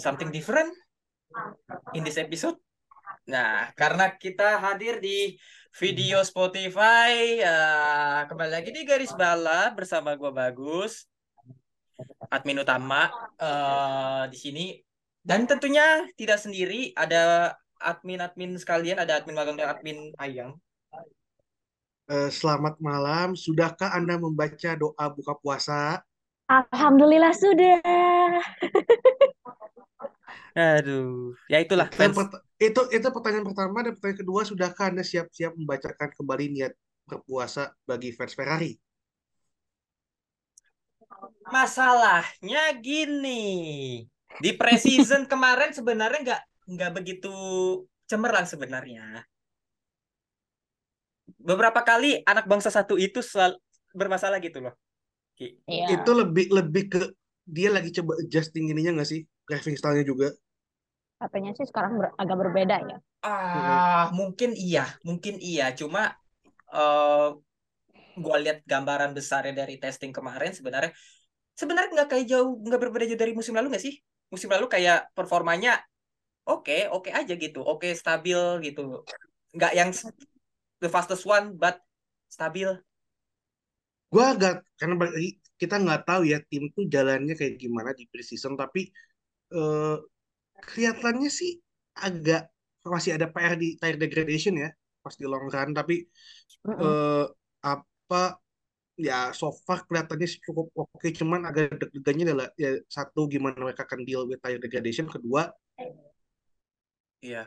something different in this episode. Nah, karena kita hadir di video Spotify, uh, kembali lagi di garis bala bersama gue Bagus, admin utama uh, di sini. Dan tentunya tidak sendiri, ada admin-admin sekalian, ada admin magang dan admin ayang. Uh, selamat malam. Sudahkah Anda membaca doa buka puasa? Alhamdulillah sudah. Aduh, ya itulah. itu itu pertanyaan pertama dan pertanyaan kedua sudahkah anda siap-siap membacakan kembali niat berpuasa bagi fans Ferrari? Masalahnya gini, di preseason kemarin sebenarnya nggak nggak begitu cemerlang sebenarnya. Beberapa kali anak bangsa satu itu selalu bermasalah gitu loh. Iya. Itu lebih lebih ke dia lagi coba adjusting ininya nggak sih? Driving style-nya juga katanya sih sekarang ber agak berbeda ya. Ah, mungkin iya, mungkin iya. Cuma uh, gua lihat gambaran besarnya dari testing kemarin sebenarnya sebenarnya nggak kayak jauh nggak berbeda jauh dari musim lalu nggak sih? Musim lalu kayak performanya oke, okay, oke okay aja gitu, oke okay, stabil gitu. Nggak yang the fastest one but stabil. Gua agak karena kita nggak tahu ya tim tuh jalannya kayak gimana di preseason tapi uh, kelihatannya sih agak masih ada PR di tire degradation ya pas di long run tapi uh -uh. Uh, apa ya so far kelihatannya sih cukup oke okay. cuman agak deg-degannya adalah ya satu gimana mereka akan deal with tire degradation kedua iya yeah.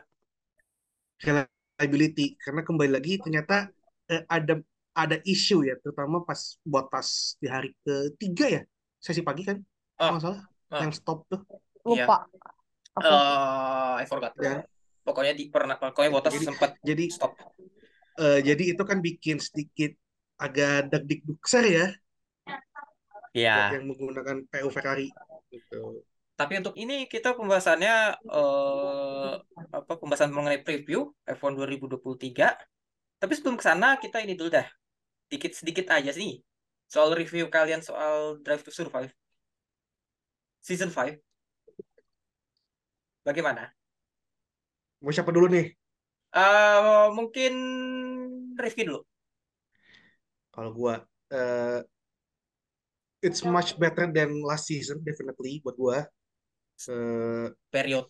reliability karena kembali lagi ternyata uh, ada ada isu ya terutama pas botas di hari ketiga ya sesi pagi kan oh. masalah oh. yang stop tuh lupa yeah. Uh, I forgot. Ya. Pokoknya di pernah pokoknya Bottas jadi, sempat jadi stop. Uh, jadi itu kan bikin sedikit agak deg dukser ya. Iya. Yang menggunakan PU Ferrari gitu. Tapi untuk ini kita pembahasannya uh, apa pembahasan mengenai preview F1 2023. Tapi sebelum ke sana kita ini dulu dah. Dikit sedikit aja sih soal review kalian soal Drive to Survive. Season 5 Bagaimana? Mau siapa dulu nih? Uh, mungkin Rifki dulu. Kalau gua uh, it's much better than last season definitely buat gua. Uh, Period.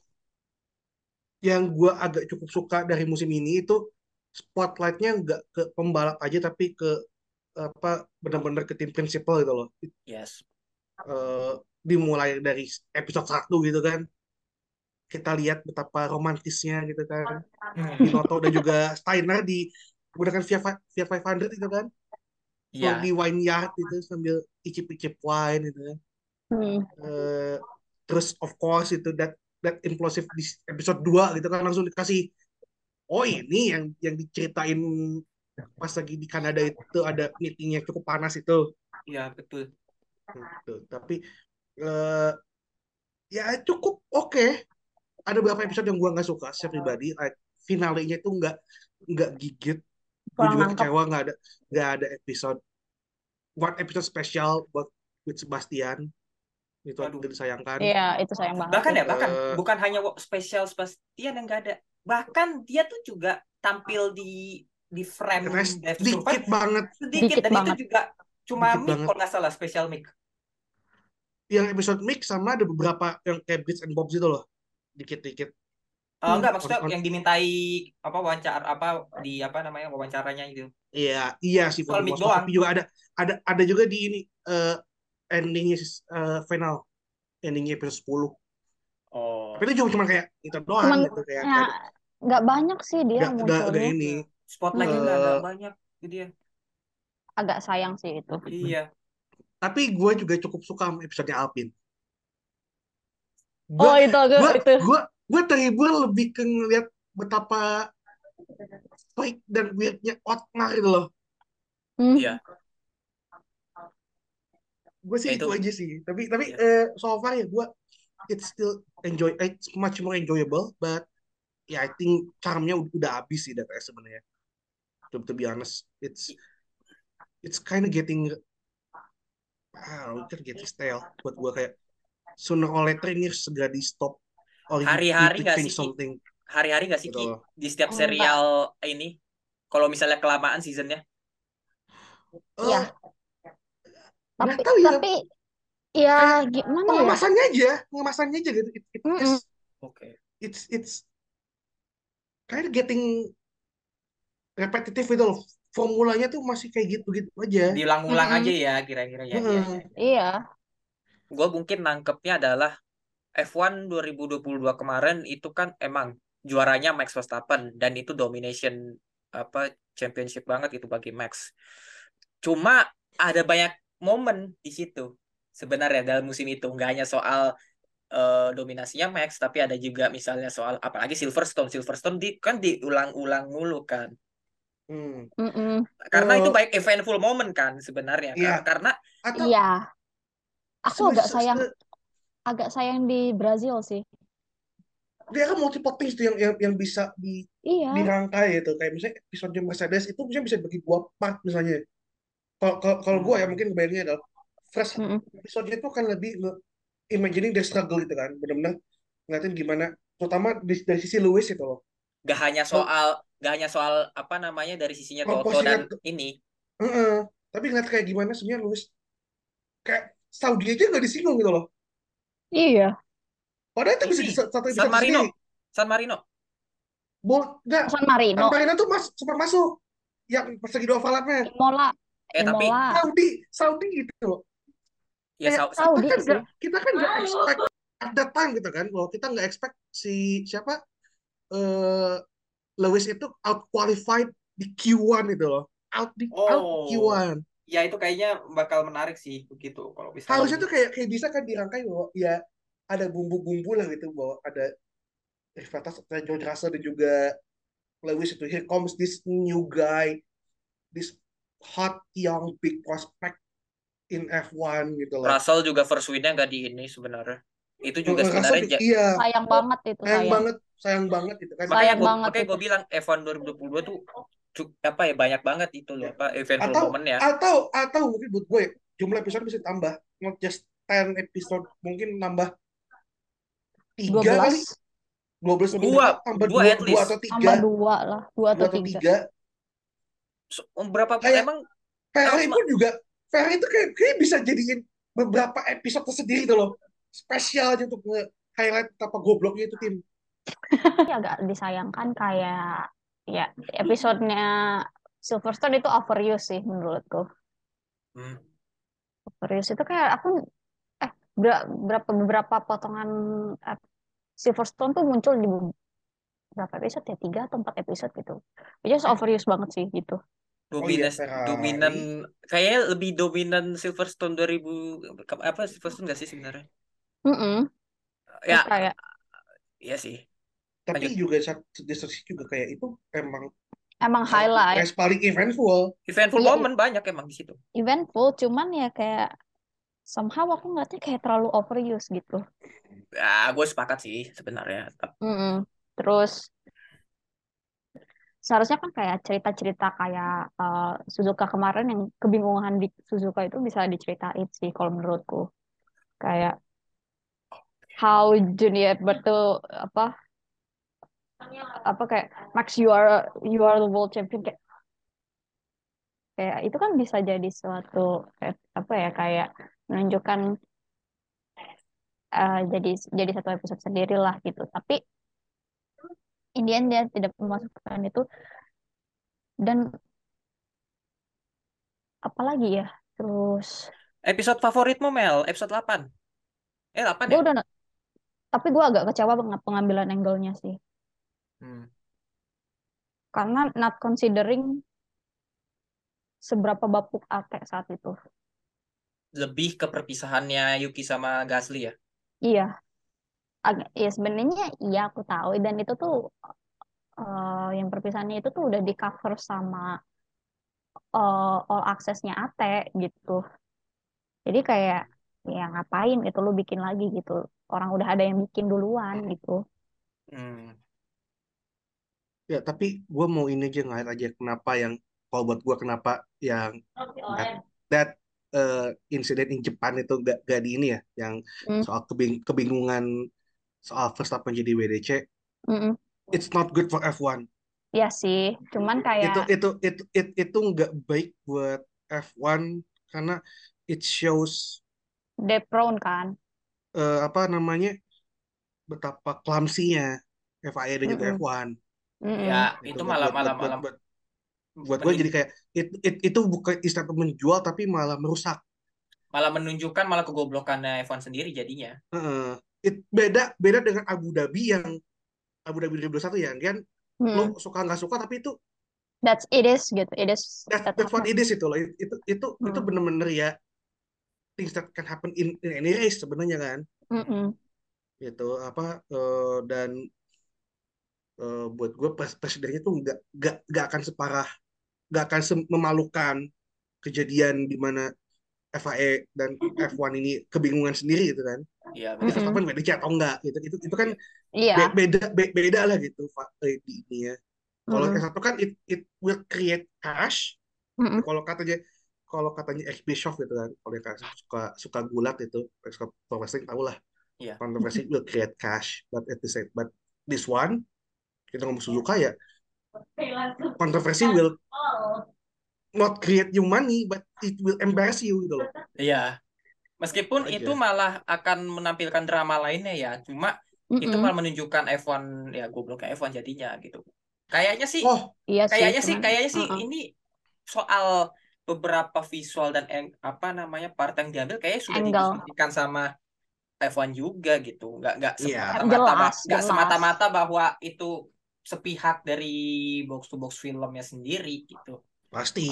Yang gua agak cukup suka dari musim ini itu spotlightnya nggak ke pembalap aja tapi ke apa benar-benar ke tim prinsipal gitu loh. Yes. Uh, dimulai dari episode satu gitu kan kita lihat betapa romantisnya gitu kan hmm. Binotto dan juga Steiner di menggunakan Via Via 500 itu kan yeah. di wine yard itu sambil icip-icip wine itu kan hmm. uh, terus of course itu that that implosive di episode 2 gitu kan langsung dikasih oh ini yang yang diceritain pas lagi di Kanada itu ada meetingnya cukup panas itu iya betul gitu. tapi uh, ya cukup oke okay ada beberapa episode yang gue nggak suka secara pribadi like, finalenya itu nggak nggak gigit. Gue juga kecewa nggak ada nggak ada episode buat episode spesial buat with Sebastian. Itu Aduh. disayangkan. Iya itu sayang banget. Bahkan ya bahkan uh, bukan hanya spesial Sebastian yang nggak ada. Bahkan dia tuh juga tampil di di frame sedikit banget. Sedikit, dan banget. itu juga cuma mic kalau nggak salah spesial mic. Yang episode mic sama ada beberapa yang kayak Bits and Bobs itu loh dikit-dikit Oh, enggak maksudnya on, on. yang dimintai apa wawancara apa di apa namanya wawancaranya itu. Iya, iya sih Soal doang. Tapi juga ada ada ada juga di ini uh, endingnya uh, final endingnya episode 10. Oh. Tapi itu cuma kayak itu doang Cuman, gitu kayak ya, nggak banyak sih dia gak, munculnya. Gak, ini. Spotlightnya uh, nggak banyak dia. Agak sayang sih itu. Iya. Tapi gue juga cukup suka episode Alpin. Gua, oh itu gua, itu. Gue gue terhibur lebih ke ngeliat betapa baik dan weirdnya Otmar gitu loh. Hmm. Iya. Gue sih itu. itu aja sih. Tapi tapi yeah. uh, so far ya gue it's still enjoy it's much more enjoyable but ya yeah, I think charmnya udah habis sih data sebenarnya. To, to be honest, it's it's kind of getting ah, getting stale buat gue kayak sooner or later ini segera di stop or Hari-hari nggak sih, something Hari-hari gak sih gitu Ki loh. di setiap Enggak. serial ini? Kalau misalnya kelamaan seasonnya, Iya. Eh, Tapi tahu ya tapi ya kayak gimana ya? pengemasannya aja pengemasannya aja gitu it, it oke. it's it's kind of getting repetitive gitu loh formulanya tuh masih kayak gitu-gitu aja Diulang-ulang Mm-mm. aja ya kira-kira ya. Iya, Heeh. iya. Iya. Gue mungkin nangkepnya adalah F1 2022 kemarin itu kan emang juaranya Max Verstappen dan itu domination apa championship banget itu bagi Max. Cuma ada banyak momen di situ sebenarnya dalam musim itu nggak hanya soal eh, dominasinya Max tapi ada juga misalnya soal apalagi Silverstone Silverstone di kan diulang-ulang mulu kan Hmm. Mm-mm. karena itu Eh, banyak eventful moment kan sebenarnya Iya. karena atau Iya. Aku agak sayang se- agak sayang di Brazil sih. dia kan multiple things tuh yang yang, yang bisa di Iya. dirangkai itu kayak misalnya episode Mercedes itu misalnya bisa bagi dua part misalnya kalau kalau kalau gue ya Hmm. mungkin bayangnya adalah first Mm-mm. episode itu kan lebih nge imagining the struggle gitu kan benar-benar ngeliatin gimana terutama di, dari sisi Lewis itu loh gak hanya so soal gak hanya soal apa namanya dari sisinya Toto dan ini Heeh. tapi ngeliat kayak gimana sebenarnya Lewis kayak Saudi aja nggak disinggung gitu loh. Iya. padahal itu bisa ini di satu San episode Marino. sendiri. San Marino. Bol, enggak San San Marino, Marino tuh mas, sempat masuk. Yang lagi di overlapnya Imola, eh tapi Imola. Saudi Saudi gitu loh. Ya kita Saudi. kan nggak kita kan nggak expect at that time gitu kan. Bahwa kita nggak expect si siapa eh Lewis itu out qualified di Q1 itu loh. Out di out oh. Q1 ya itu kayaknya bakal menarik sih begitu. Kalau misalnya harusnya tuh kayak kayak bisa kan dirangkai bahwa ya ada bumbu-bumbu lah gitu bahwa ada antara George Russell dan juga Lewis itu. Here comes this new guy this hot young big prospect in F1 gitu loh. Russell juga first win-nya nggak di ini sebenarnya. Itu juga Russell sebenarnya ja- iya. Sayang oh, banget itu sayang sayang. banget sayang banget gitu kan. Makanya Sayang gue banget makanya itu. gue bilang F1 2022 tuh apa ya banyak banget itu loh Ya. apa eventful atau momennya atau atau mungkin buat gue jumlah episode bisa tambah. Not just 10 episode mungkin nambah tiga kali. 12 12 jadi dua tambah dua dua, at dua least. atau tiga. Tambah dua lah, dua dua atau atau tiga. tiga. So, berapa kayak emang Ferrari emang pun juga Ferrari itu kayak, kayak bisa jadiin beberapa episode tersendiri tuh loh. Spesial aja untuk nge-highlight betapa gobloknya itu tim. Agak disayangkan kayak ya episodenya Silverstone itu overuse sih menurutku. hmm, Overuse itu kayak aku eh ber- berapa beberapa potongan eh, Silverstone tuh muncul di berapa episode ya tiga atau empat episode gitu. Itu just overuse banget sih gitu. oh iya dominan dominan kayaknya lebih dominan Silverstone 2000 ke- apa Silverstone nggak sih sebenarnya Mm-mm. Terus ya kayak iya sih tapi lanjut. juga satu di satu sisi juga kayak itu emang emang highlight. race paling eventful. Eventful Iya, moment banyak emang di situ. Eventful cuman ya kayak somehow aku ngeliatnya kayak terlalu overuse gitu. ya gue sepakat sih sebenarnya. Tap- Mm-mm. Terus seharusnya kan kayak cerita-cerita kayak uh, Suzuka kemarin yang kebingungan di Suzuka itu bisa diceritain sih kalau menurutku. Kayak how Junior Berto apa apa kayak Max you are you are the world champion kayak kayak itu kan bisa jadi suatu kayak, apa ya kayak menunjukkan uh, jadi jadi satu episode sendiri lah gitu. Tapi in the end dia tidak memasukkan itu. Dan apalagi ya terus episode favoritmu Mel? Episode 8 eh 8 gue ya? udah tapi gue agak kecewa pengambilan angle-nya sih hmm. karena not considering seberapa bapuk Ate saat itu. Lebih ke perpisahannya Yuki sama Gasly ya? Iya. Agak ya sebenarnya iya aku tahu. Dan itu tuh eh, yang perpisahannya itu tuh udah di cover sama eh, all access-nya Ate gitu. Jadi kayak ya ngapain gitu lu bikin lagi gitu. Orang udah ada yang bikin duluan gitu. Hmm. Ya tapi gue mau ini aja ngeliat aja kenapa yang kalau buat gue kenapa yang that, that uh, incident in Jepang itu gak, gak di ini ya yang Hmm. soal kebing, kebingungan soal Verstappen jadi WDC, Mm-mm. it's not good for F1. Iya sih, cuman Itu kayak itu itu itu itu nggak baik buat F1 karena it shows they prone kan. eh, apa namanya betapa clumsy-nya FIA dan juga Mm-mm. F1 Mm-mm. Ya, gitu itu malah buat malah buat malah buat, buat gue jadi kayak it, it- itu bukan istilah menjual tapi malah merusak malah menunjukkan malah kegoblokannya F1 sendiri jadinya. Heeh. it beda beda dengan Abu Dhabi yang Abu Dhabi 2021 ya kan Mm. lo suka nggak suka tapi itu That's it is gitu. It is that's, that that's what it is itu loh itu itu itu, itu bener-bener ya things that can happen in, in any race sebenarnya kan Mm-mm. gitu apa eh, dan eh, buat gue pres presidennya tuh nggak nggak nggak akan separah nggak akan se- memalukan kejadian di mana FIA dan F1 ini kebingungan sendiri gitu kan Iya, benar. Verstappen WDC atau enggak gitu itu itu kan Iya. be- beda be- beda lah gitu eh, di ini ya kalau yang satu kan it it will create cash Mm-mm. kalau katanya kalau katanya X Bischoff gitu kan kalau yang suka suka gulat itu suka pro wrestling tahu lah Iya. controversy will create cash but at the same but this one kita ngomong Suzuka ya controversy will not create you money but it will embarrass you gitu loh Iya. Meskipun Aja. itu malah akan menampilkan drama lainnya ya, cuma itu Mm-mm. malah menunjukkan F1 ya gobloknya F1 jadinya gitu. Kayaknya sih oh Iya sih, kayaknya sih cuman kayaknya sih uh-uh. ini soal beberapa visual dan eng- apa namanya part yang diambil kayaknya sudah didiskusikan sama F1 juga gitu. Nggak nggak Iya. semata-mata jelas. semata-mata bahwa itu sepihak dari box to box filmnya sendiri gitu. pasti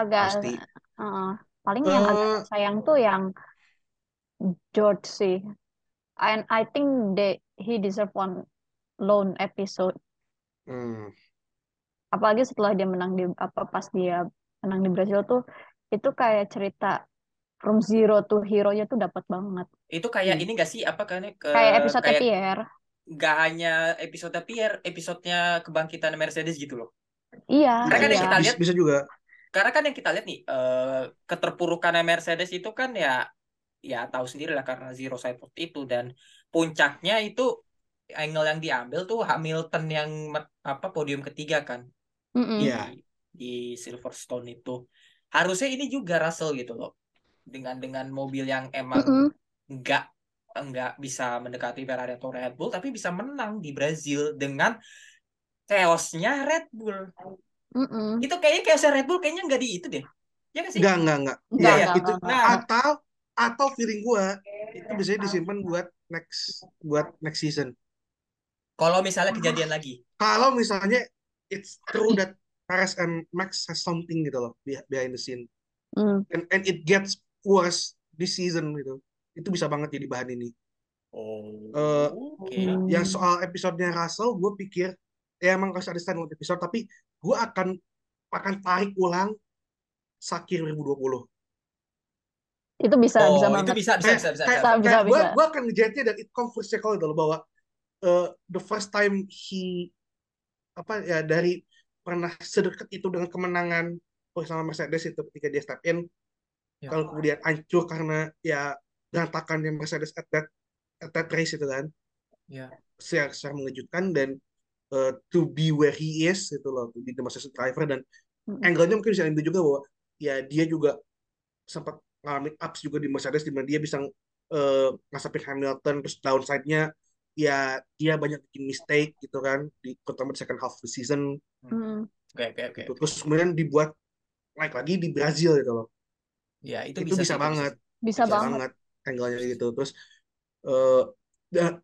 agak pasti uh, paling yang agak sayang tuh yang George sih. And I think they he deserve one lone episode. hmm, Apalagi setelah dia menang di apa pas dia menang di Brazil tuh itu kayak cerita from zero to hero-nya tuh dapat banget. Itu kayak Hmm. ini gak sih apa kan ke Kayak episode kayak Pierre. Nggak hanya episode Pierre, episodenya kebangkitan Mercedes gitu loh. Iya, Karena kan yang iya. kita bisa, lihat bisa juga karena kan yang kita lihat nih eh, keterpurukannya Mercedes itu kan ya ya tahu sendiri lah karena zero side point itu dan puncaknya itu angle yang diambil tuh Hamilton yang apa podium ketiga kan Mm-mm. Iya. di di Silverstone itu harusnya ini juga Russell gitu loh dengan dengan mobil yang emang nggak nggak bisa mendekati Ferrari atau Red Bull tapi bisa menang di Brazil dengan chaosnya Red Bull Mm-mm. itu kayaknya chaosnya Red Bull kayaknya nggak di itu deh ya nggak sih Enggak, enggak, enggak. Enggak, Iya, enggak, itu enggak, enggak. atau atau feeling gua itu biasanya disimpan buat next buat next season. kalau misalnya kejadian lagi Kalau misalnya it's true that Perez and Max has something gitu loh be- behind the scene Mm. and and it gets worse this season gitu. Itu bisa banget jadi bahan ini. oh Eh, oke Hmm. Yang soal episodenya Russell, gue pikir ya emang harus ada standalone episode, tapi gue akan akan tarik ulang Sakir 2020. Itu bisa, oh bisa itu banget. bisa bisa kayak bisa bisa, kayak, bisa. Bisa, gue bisa. gue akan ngejahitnya dan it comes full circle gitu loh bahwa uh, the first time he apa ya dari pernah sedekat itu dengan kemenangan bersama Mercedes itu ketika dia step in Ya. kalau kemudian hancur karena ya berantakannya Mercedes at that at that race itu kan Ya. secara, secara mengejutkan dan uh, to be where he is gitu loh the Mercedes driver dan Mm. angle-nya mungkin bisa ambil juga bahwa ya dia juga sempat ngalamin ups juga di Mercedes di mana dia bisa eh, ngasapin Hamilton terus downside-nya ya dia banyak bikin mistake gitu kan di terutama di second half of the season Mm. oke oke oke gitu. terus kemudian dibuat naik lagi di Brazil gitu loh ya itu, itu, bisa, itu banget Bisa Bisa banget. Angle-nya gitu terus eh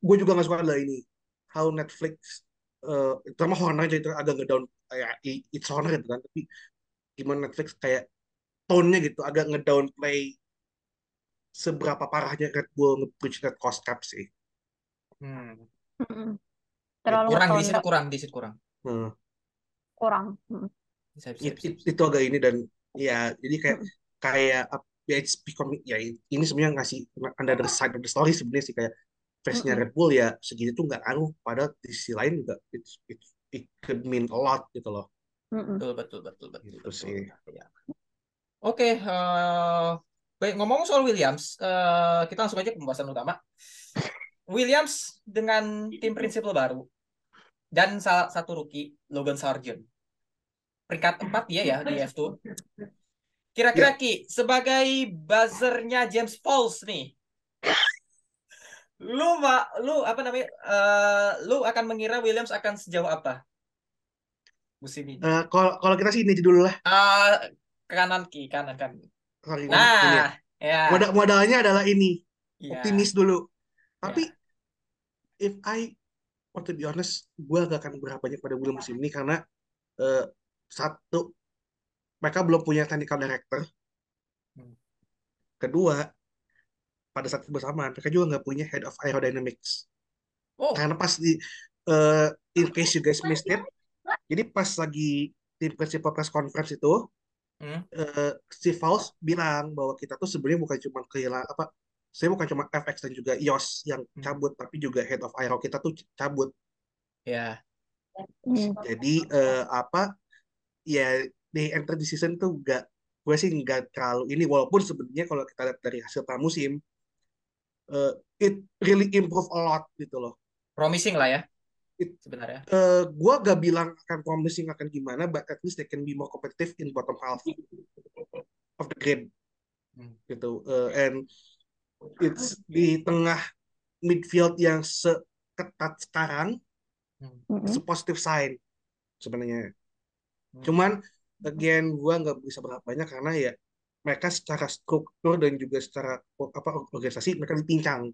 gue juga gak suka adalah ini how Netflix eh terutama Horner aja itu agak ngedown kayak i- it's Horner gitu kan tapi gimana Netflix kayak tone-nya gitu agak ngedownplay seberapa parahnya Red Bull nge-breach that cost cap sih Hmm. Terlalu kurang di situ kurang di situ kurang Hmm. kurang. Mm. bisa bisa, It- bisa, it- itu agak ini dan ya jadi kayak Mm. kayak ya it's becoming ya ini sebenarnya ngasih another side of the story sebenarnya sih kayak face-nya. Red Bull ya segitu tuh nggak ngaruh pada di sisi lain juga it's, it's, it could mean a lot gitu loh betul betul betul betul Gitu betul sih. Ya. oke eh, baik ngomong soal Williams eh, kita langsung aja ke pembahasan utama Williams dengan tim prinsipal baru dan salah satu rookie Logan Sargent. Peringkat 4 dia ya di F2. Kira-kira Ki, sebagai buzzernya James Falls nih. Lu ma, lu apa namanya? eh, lu akan mengira Williams akan sejauh apa musim ini? Eh, kalau kalau kita sih ini dulu lah. Ah, kanan Ki, kanan kan. Sorry, ini ya. Nah, ya. Modal modalnya adalah ini, Iya. optimis dulu. Tapi if I want to be honest, gue gak akan berapa banyak pada bulan musim ini karena eh, satu mereka belum punya technical director. Hmm. Kedua, pada saat bersamaan mereka juga nggak punya head of aerodynamics. Oh, Karena pas di eh, in case you guys missed it, jadi pas lagi tim principal press conference itu, Hmm. eh, Steve Fauls bilang bahwa kita tuh sebenarnya bukan cuma kehilangan apa, saya bukan cuma FX dan juga iOS yang Hmm. cabut, tapi juga head of aero kita tuh cabut. ya. Hmm. Jadi eh, apa, ya di enter the season tuh gak, gue sih nggak terlalu ini, walaupun sebenarnya kalau kita lihat dari hasil pramusim, eh, it really improve a lot gitu loh. Promising lah ya. It- Sebenarnya. eh gue gak bilang akan promising akan gimana, but at least they can be more competitive in bottom half of the grid, Hmm. gitu. Eh, and it's di tengah midfield yang seketat sekarang, Hmm. It's a positive sign sebenarnya. Hmm. Cuman again gue nggak bisa berapa banyak karena ya mereka secara struktur dan juga secara apa organisasi mereka dipincang.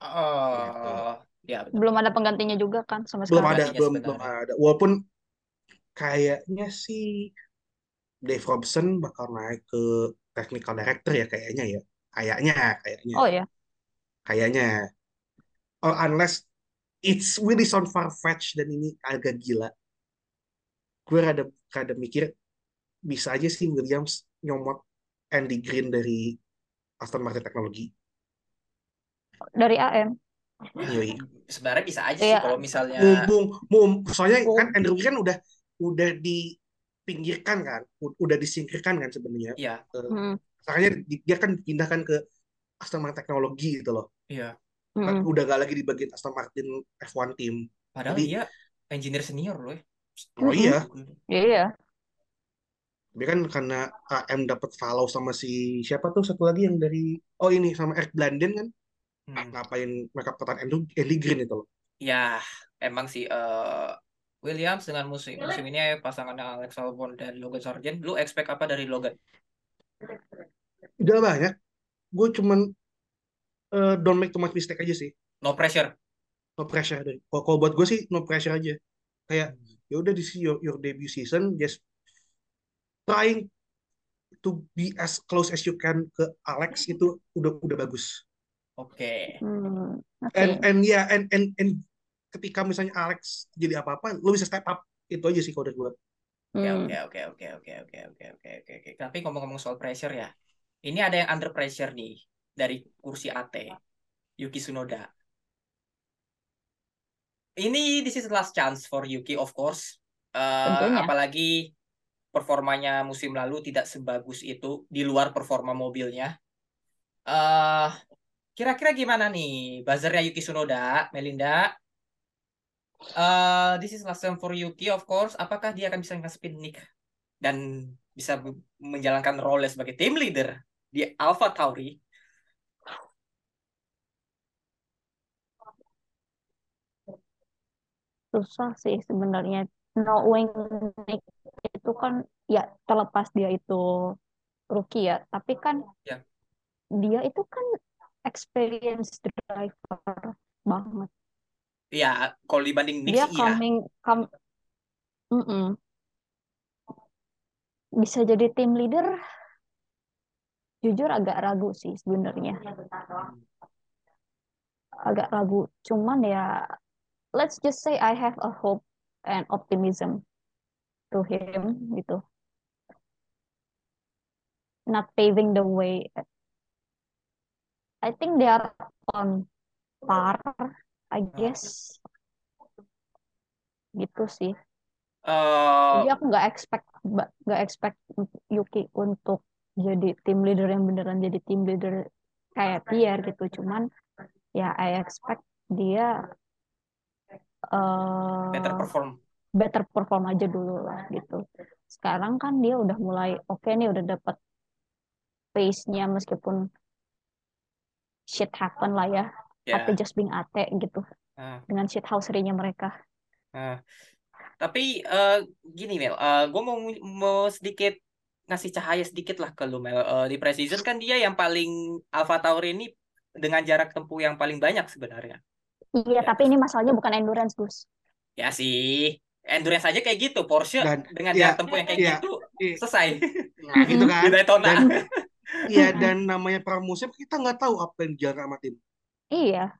Oh, ya betul. Belum ada penggantinya juga kan sama Belum sekarang. ada, Penggantinya belum belum ada. Walaupun kayaknya sih Dave Robson bakal naik ke technical director ya kayaknya ya. Kayaknya, kayaknya, Oh ya, kayaknya. Or unless it's really sound far-fetched dan ini agak gila. Gue rada, rada mikir bisa aja sih Williams nyomot Andy Green dari Aston Martin Technology. dari AM. Yoi. Sebenarnya bisa aja sih Iya. kalau misalnya Mumpung, mum, soalnya Mumpung. kan Andrew Green udah udah dipinggirkan kan, udah disingkirkan kan sebenarnya. iya, Mm-mm. Makanya di- dia kan dipindahkan ke Aston Martin Teknologi gitu loh. iya. Kan Mm-mm. Udah gak lagi di bagian Aston Martin F1 team. Padahal Jadi- dia engineer senior loh ya. Oh iya, Iya. dia kan karena AM dapat follow sama si siapa tuh satu lagi yang dari oh ini sama Eric Blanden kan Hmm. ngapain mereka petan Andrew Andy Green itu loh. Ya, emang sih eh, Williams dengan musim musim ini pasangan Alex Albon dan Logan Sargent, lu expect apa dari Logan? Udah banyak. Gue cuman eh, don't make too much mistake aja sih. No pressure. No pressure dari. Kalau buat gue sih no pressure aja. Kayak ya udah di your, your debut season just trying to be as close as you can ke Alex itu udah udah bagus. Oke. Hmm, Oke. And and ya yeah, and and and ketika misalnya Alex jadi apa-apa, lo bisa step up. Itu aja sih kalau dari gue. Oke, Hmm. oke, oke, oke, oke, oke, oke, oke, oke, oke. Tapi ngomong-ngomong soal pressure ya, ini ada yang under pressure nih dari kursi AT, Yuki Tsunoda. Ini this is the last chance for Yuki of course. Tentunya. apalagi performanya musim lalu tidak sebagus itu di luar performa mobilnya. Eh, kira-kira gimana nih buzzernya Yuki Tsunoda, Melinda? Eh, this is last time for Yuki, of course. Apakah dia akan bisa nge-spin Nick dan bisa menjalankan role sebagai team leader di Alpha Tauri? Susah sih sebenarnya knowing Nick itu kan ya terlepas dia itu rookie ya tapi kan Ya. dia itu kan experience driver banget Ya, kalau dibanding Nick dia sih iya. coming come Mm-mm. bisa jadi team leader jujur agak ragu sih sebenarnya agak ragu cuman ya let's just say I have a hope and optimism to him gitu. Not paving the way. I think they are on par I guess. Gitu sih. Eh, jadi aku nggak expect nggak expect Yuki untuk jadi tim leader yang beneran jadi tim leader kayak Pierre gitu. Cuman ya I expect dia eh Better perform. better perform aja dulu lah gitu sekarang kan dia udah mulai oke nih udah dapet pace-nya meskipun shit happen lah ya Ya. ate just being ate gitu Ah. dengan shit housery-nya mereka Ah. Tapi eh, gini Mel, gue mau mau sedikit ngasih cahaya sedikit lah ke lu Mel. Eh, di preseason kan dia yang paling Alpha Tauri ini dengan jarak tempuh yang paling banyak sebenarnya. Iya Ya. tapi ini masalahnya bukan endurance Gus Ya sih, endurance aja kayak gitu. Porsche Dan dengan ya, jarak tempuh yang kayak ya, gitu iya. selesai nah gitu kan di Daytona. dan iya dan namanya pramusim kita nggak tahu apa yang dijaga sama tim iya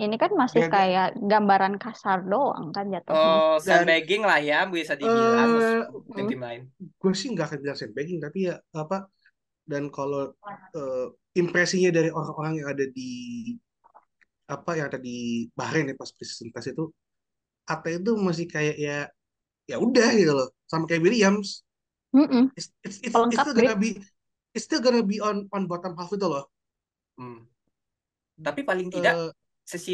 ini kan masih Dan- kayak gambaran kasar doang kan jatuhnya Oh, Dan- sandbagging lah ya bisa dibilang Eh, tim-tim lain. gue sih nggak akan bilang sandbagging tapi ya apa dan kalau eh, impresinya dari orang-orang yang ada di apa yang ada di Bahrain ya pas preseason test itu Ate itu masih kayak ya ya udah gitu loh sama kayak Williams Mm-mm. it's, it's, it's, it's Pelengkap still gonna be it's still gonna be on on bottom half itu loh Hmm. Tapi paling tidak Eh, sisi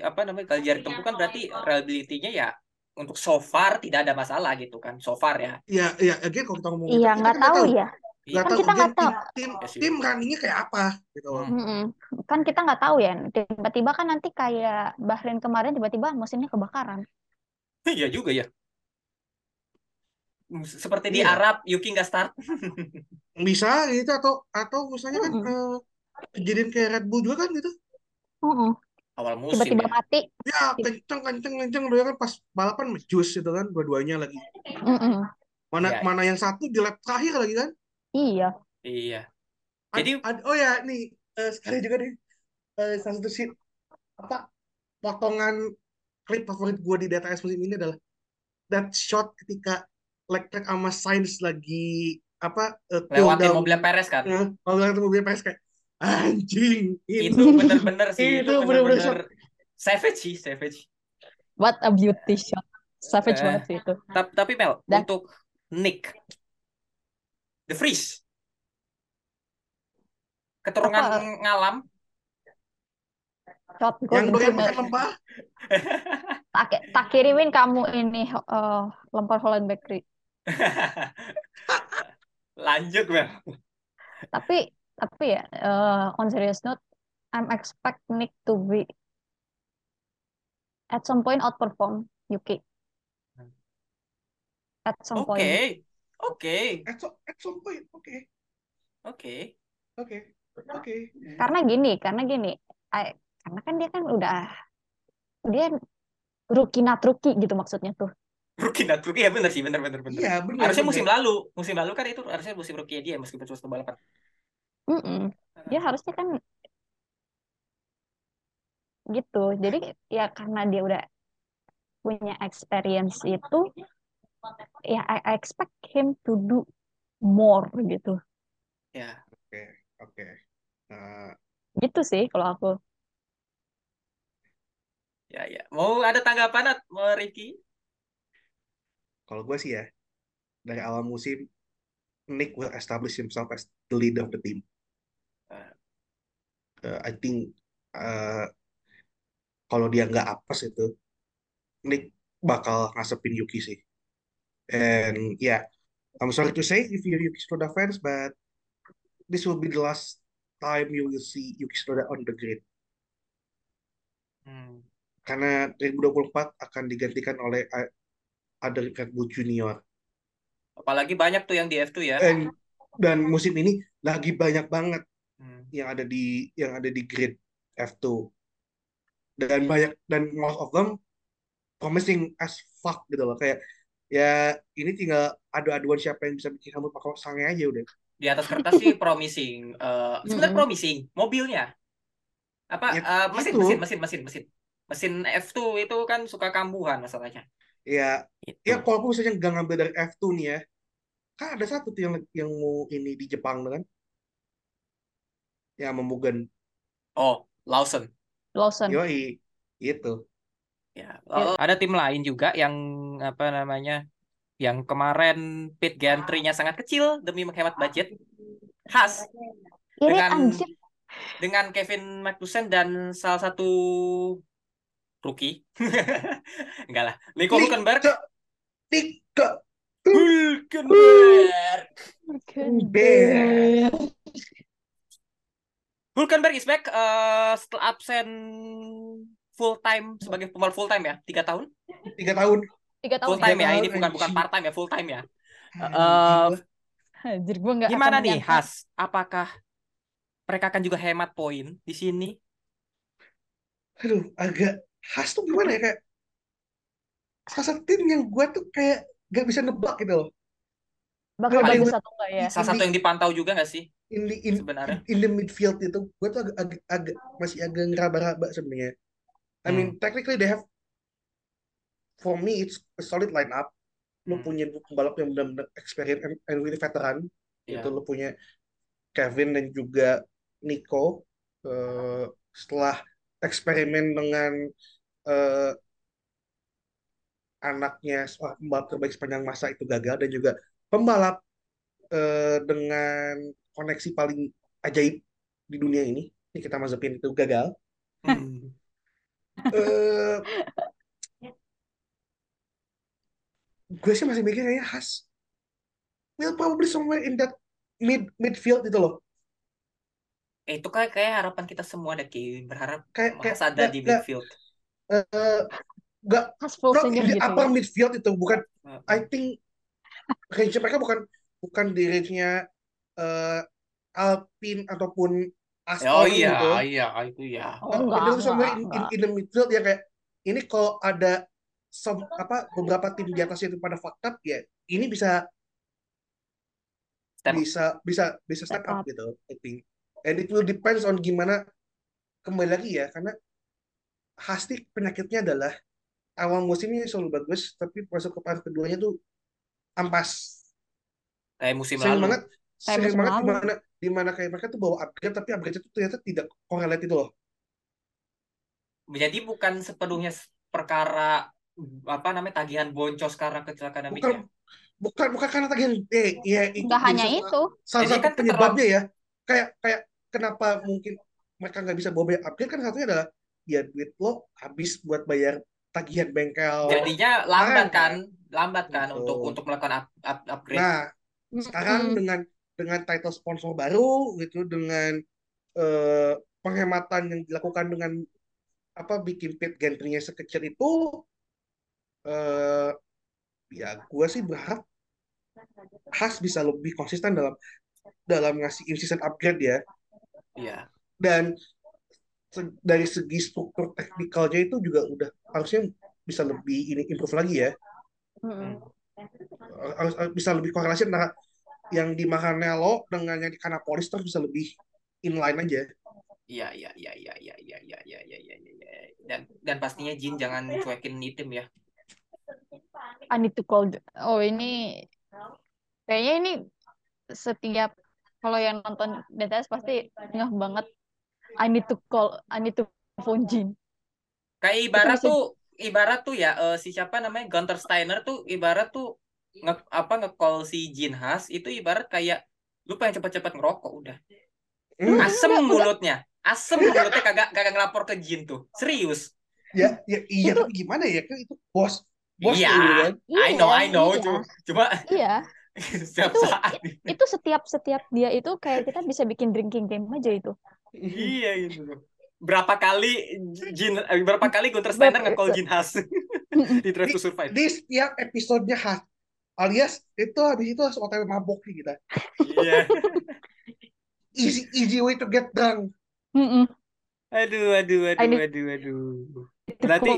apa namanya kalau jarak tempuh kan berarti reliability-nya ya untuk so far tidak ada masalah gitu kan so far ya ya ya again kalau kita ngomong iya nggak kan tahu ya nggak Kan tahu kita nggak tahu. tim Ya sih. tim runningnya kayak apa gitu loh Hmm. Mm-mm. kan kita nggak tahu ya tiba-tiba kan nanti kayak Bahrain kemarin tiba-tiba mesinnya kebakaran iya juga ya seperti di Iya. Arab Yuki nggak start bisa gitu atau atau misalnya kan Mm-mm. eh, kejadian kayak Red Bull juga kan gitu Mm-mm. awal musim tiba-tiba ya. mati ya kenceng kenceng kenceng dia kan pas balapan jus itu kan dua-duanya lagi Mm-mm. mana Iya. mana yang satu di lap terakhir lagi kan iya. Iya. Ad- Jadi- ad- oh ya nih eh, sekali juga nih. Eh, salah satu scene apa potongan klip favorit gue di DTS musim ini adalah that shot ketika Leclerc sama Sainz lagi apa eh, cool lewatin down. mobil Perez kan? Kalau lewatin mobil PS kayak anjing itu bener-bener sih Itu itu bener-bener savage sih savage. What a beauty shot. Savage Eh. banget sih itu. tapi tapi Mel Dan- untuk Nick The Freeze. Keturunan Apa? ngalam. Shot gue yang doyan makan lempah tak, tak kirimin kamu ini eh, lempar Holland Bakery. Lanjut Mel tapi tapi ya eh, on serious note I'm expect Nick to be at some point outperform Yuki. At some oke point oke. At, so- at some point oke. Oke. Oke oke. Karena gini karena gini I- karena kan dia kan udah dia rookie not rookie gitu maksudnya tuh. Rookie not rookie ya bener sih bener bener bener. Iya benar harusnya benar. musim lalu musim lalu kan itu harusnya musim rookie dia meskipun cuma satu balapan. Mm-mm. dia harusnya kan gitu. Jadi ya karena dia udah punya experience itu ya I, I expect him to do more gitu. Ya oke oke. Eh, gitu sih kalau aku. Ya ya. Mau ada tanggapan Nat? mau Ricky? Kalau gue sih ya dari awal musim Nick will establish himself as the leader of the team. Ah. Uh, I think uh, kalau dia nggak apes itu Nick bakal ngasepin Yuki sih and yeah. I'm sorry to say if you're Yuki Tsunoda fans but this will be the last time you will see Yuki Tsunoda on the grid. Hmm. karena 2024 akan digantikan oleh uh, ada Red Bull Junior. Apalagi banyak tuh yang di F2 ya. And- dan musim ini lagi banyak banget Hmm. yang ada di yang ada di grid F2 dan banyak dan most of them promising as fuck gitu loh. Kayak ya ini tinggal adu-aduan siapa yang bisa bikin rambut pakai sange aja udah. Di atas kertas sih promising Eh, sebenarnya Mm-mm. promising mobilnya. Apa Ya, eh, mesin mesin mesin mesin mesin. Mesin F2 itu kan suka kambuhan masalahnya. Ya Itu. ya kalaupun misalnya nggak ngambil dari F2 nih ya kan ada satu tuh yang yang mau ini di Jepang tuh kan? Ya memugan oh Lawson. Lawson. Yoi itu ya Oh, ada tim lain juga yang apa namanya yang kemarin pit gantry-nya sangat kecil demi menghemat budget khas dengan- anjir dengan Kevin Magnussen dan salah satu rookie. Enggak lah. Nico Hulkenberg. Nico Hulkenberg. Hulkenberg. Hulkenberg is back uh, setelah absen full time sebagai pembalap full time ya? Tiga tahun? Tiga tahun. Tiga tahun. Full time ya, ya ini bukan bukan part time ya? Full time ya? Uh, Anjir, gua gak gimana nih Has? Apakah mereka akan juga hemat poin di sini? Aduh agak khas tuh gimana ya? Kayak salah satu tim yang gue tuh kayak gak bisa nebak gitu loh. Bakal bagus atau enggak ya? Salah satu yang dipantau juga gak sih? In the, in, sebenarnya. in, in the midfield itu gue tuh agak, agak, agak masih agak ngeraba-raba sebenarnya I mean hmm. technically they have for me it's a solid lineup lu hmm. punya pembalap yang benar-benar experience and, and really veteran yeah. itu lu punya Kevin dan juga Nico uh, setelah eksperimen dengan uh, anaknya pembalap terbaik sepanjang masa itu gagal dan juga pembalap uh, dengan koneksi paling ajaib di dunia ini ini kita mazepin itu gagal hmm. Uh, gue sih masih mikir kayaknya khas will probably somewhere in that mid midfield itu loh. Eh, itu kayak kayak harapan kita semua deh Ki. Berharap kayak, kayak ada di midfield. uh, gak not in the gitu. upper ya. midfield itu bukan uh, I think range mereka bukan bukan di range-nya uh, Alpine ataupun Aston oh iya gitu. iya itu ya. Oh, enggak, itu somewhere in, in, in the midfield ya kayak ini kalau ada some, apa beberapa tim di atasnya itu pada fakta ya ini bisa step bisa bisa bisa step, step up, up. gitu I think. And it will depends on gimana kembali lagi ya karena pasti penyakitnya adalah awal musimnya selalu bagus tapi masuk ke part keduanya tuh ampas. Kayak musim sering lalu. banget sering banget di mana di mana kayak mereka tuh bawa upgrade tapi upgrade itu ternyata tidak korelate itu loh. Jadi bukan sepenuhnya perkara apa namanya tagihan boncos karena kecelakaan bukan, bukan bukan karena tagihan eh ya itu Nggak hanya salah, itu. salah satu kan penyebabnya ya. Kayak kayak kenapa mungkin mereka nggak bisa bawa bayar upgrade? Kan satunya adalah ya duit lo habis buat bayar tagihan bengkel. Jadinya lambat nah, kan? Lambat kan untuk untuk melakukan up, up, upgrade. Nah sekarang dengan dengan title sponsor baru gitu dengan uh, penghematan yang dilakukan dengan apa bikin pit gantry sekecil itu uh, ya gue sih berharap Has bisa lebih konsisten dalam dalam ngasih in-season upgrade ya. Iya. Dan se dari segi struktur teknikalnya itu juga udah harusnya bisa lebih ini improve lagi ya. Mm. Harus, harus bisa lebih korelasi antara yang di Maranello dengan yang di Canapolis terus bisa lebih inline aja. Iya iya iya iya iya iya iya iya iya iya ya. dan dan pastinya Jin jangan cuekin item ya. I need to call oh ini kayaknya ini setiap kalau yang nonton DTS pasti ngeh banget I need to call I need to phone Jin. Kayak ibarat tuh ibarat tuh ya uh, si siapa namanya Gunter Steiner tuh ibarat tuh nge apa nge-call si Jin Has itu ibarat kayak lu pengen cepet-cepet ngerokok udah. Hmm. asem mulutnya. Asem mulutnya kagak kagak ngelapor ke Jin tuh. Serius. Ya ya iya itu, tapi gimana ya kan itu bos bos iya, kan? I know I know iya. cuma iya. setiap itu, saat. itu setiap setiap dia itu kayak kita bisa bikin drinking game aja itu. Iya gitu. Berapa kali Jin eh, berapa kali Gunter Steiner nge-call Jin Has? Di Drive to Survive. Di setiap episodenya Has alias itu habis itu langsung otw mabok nih kita. Iya. Easy easy way to get drunk. Mm -mm. aduh aduh aduh. aduh aduh. Berarti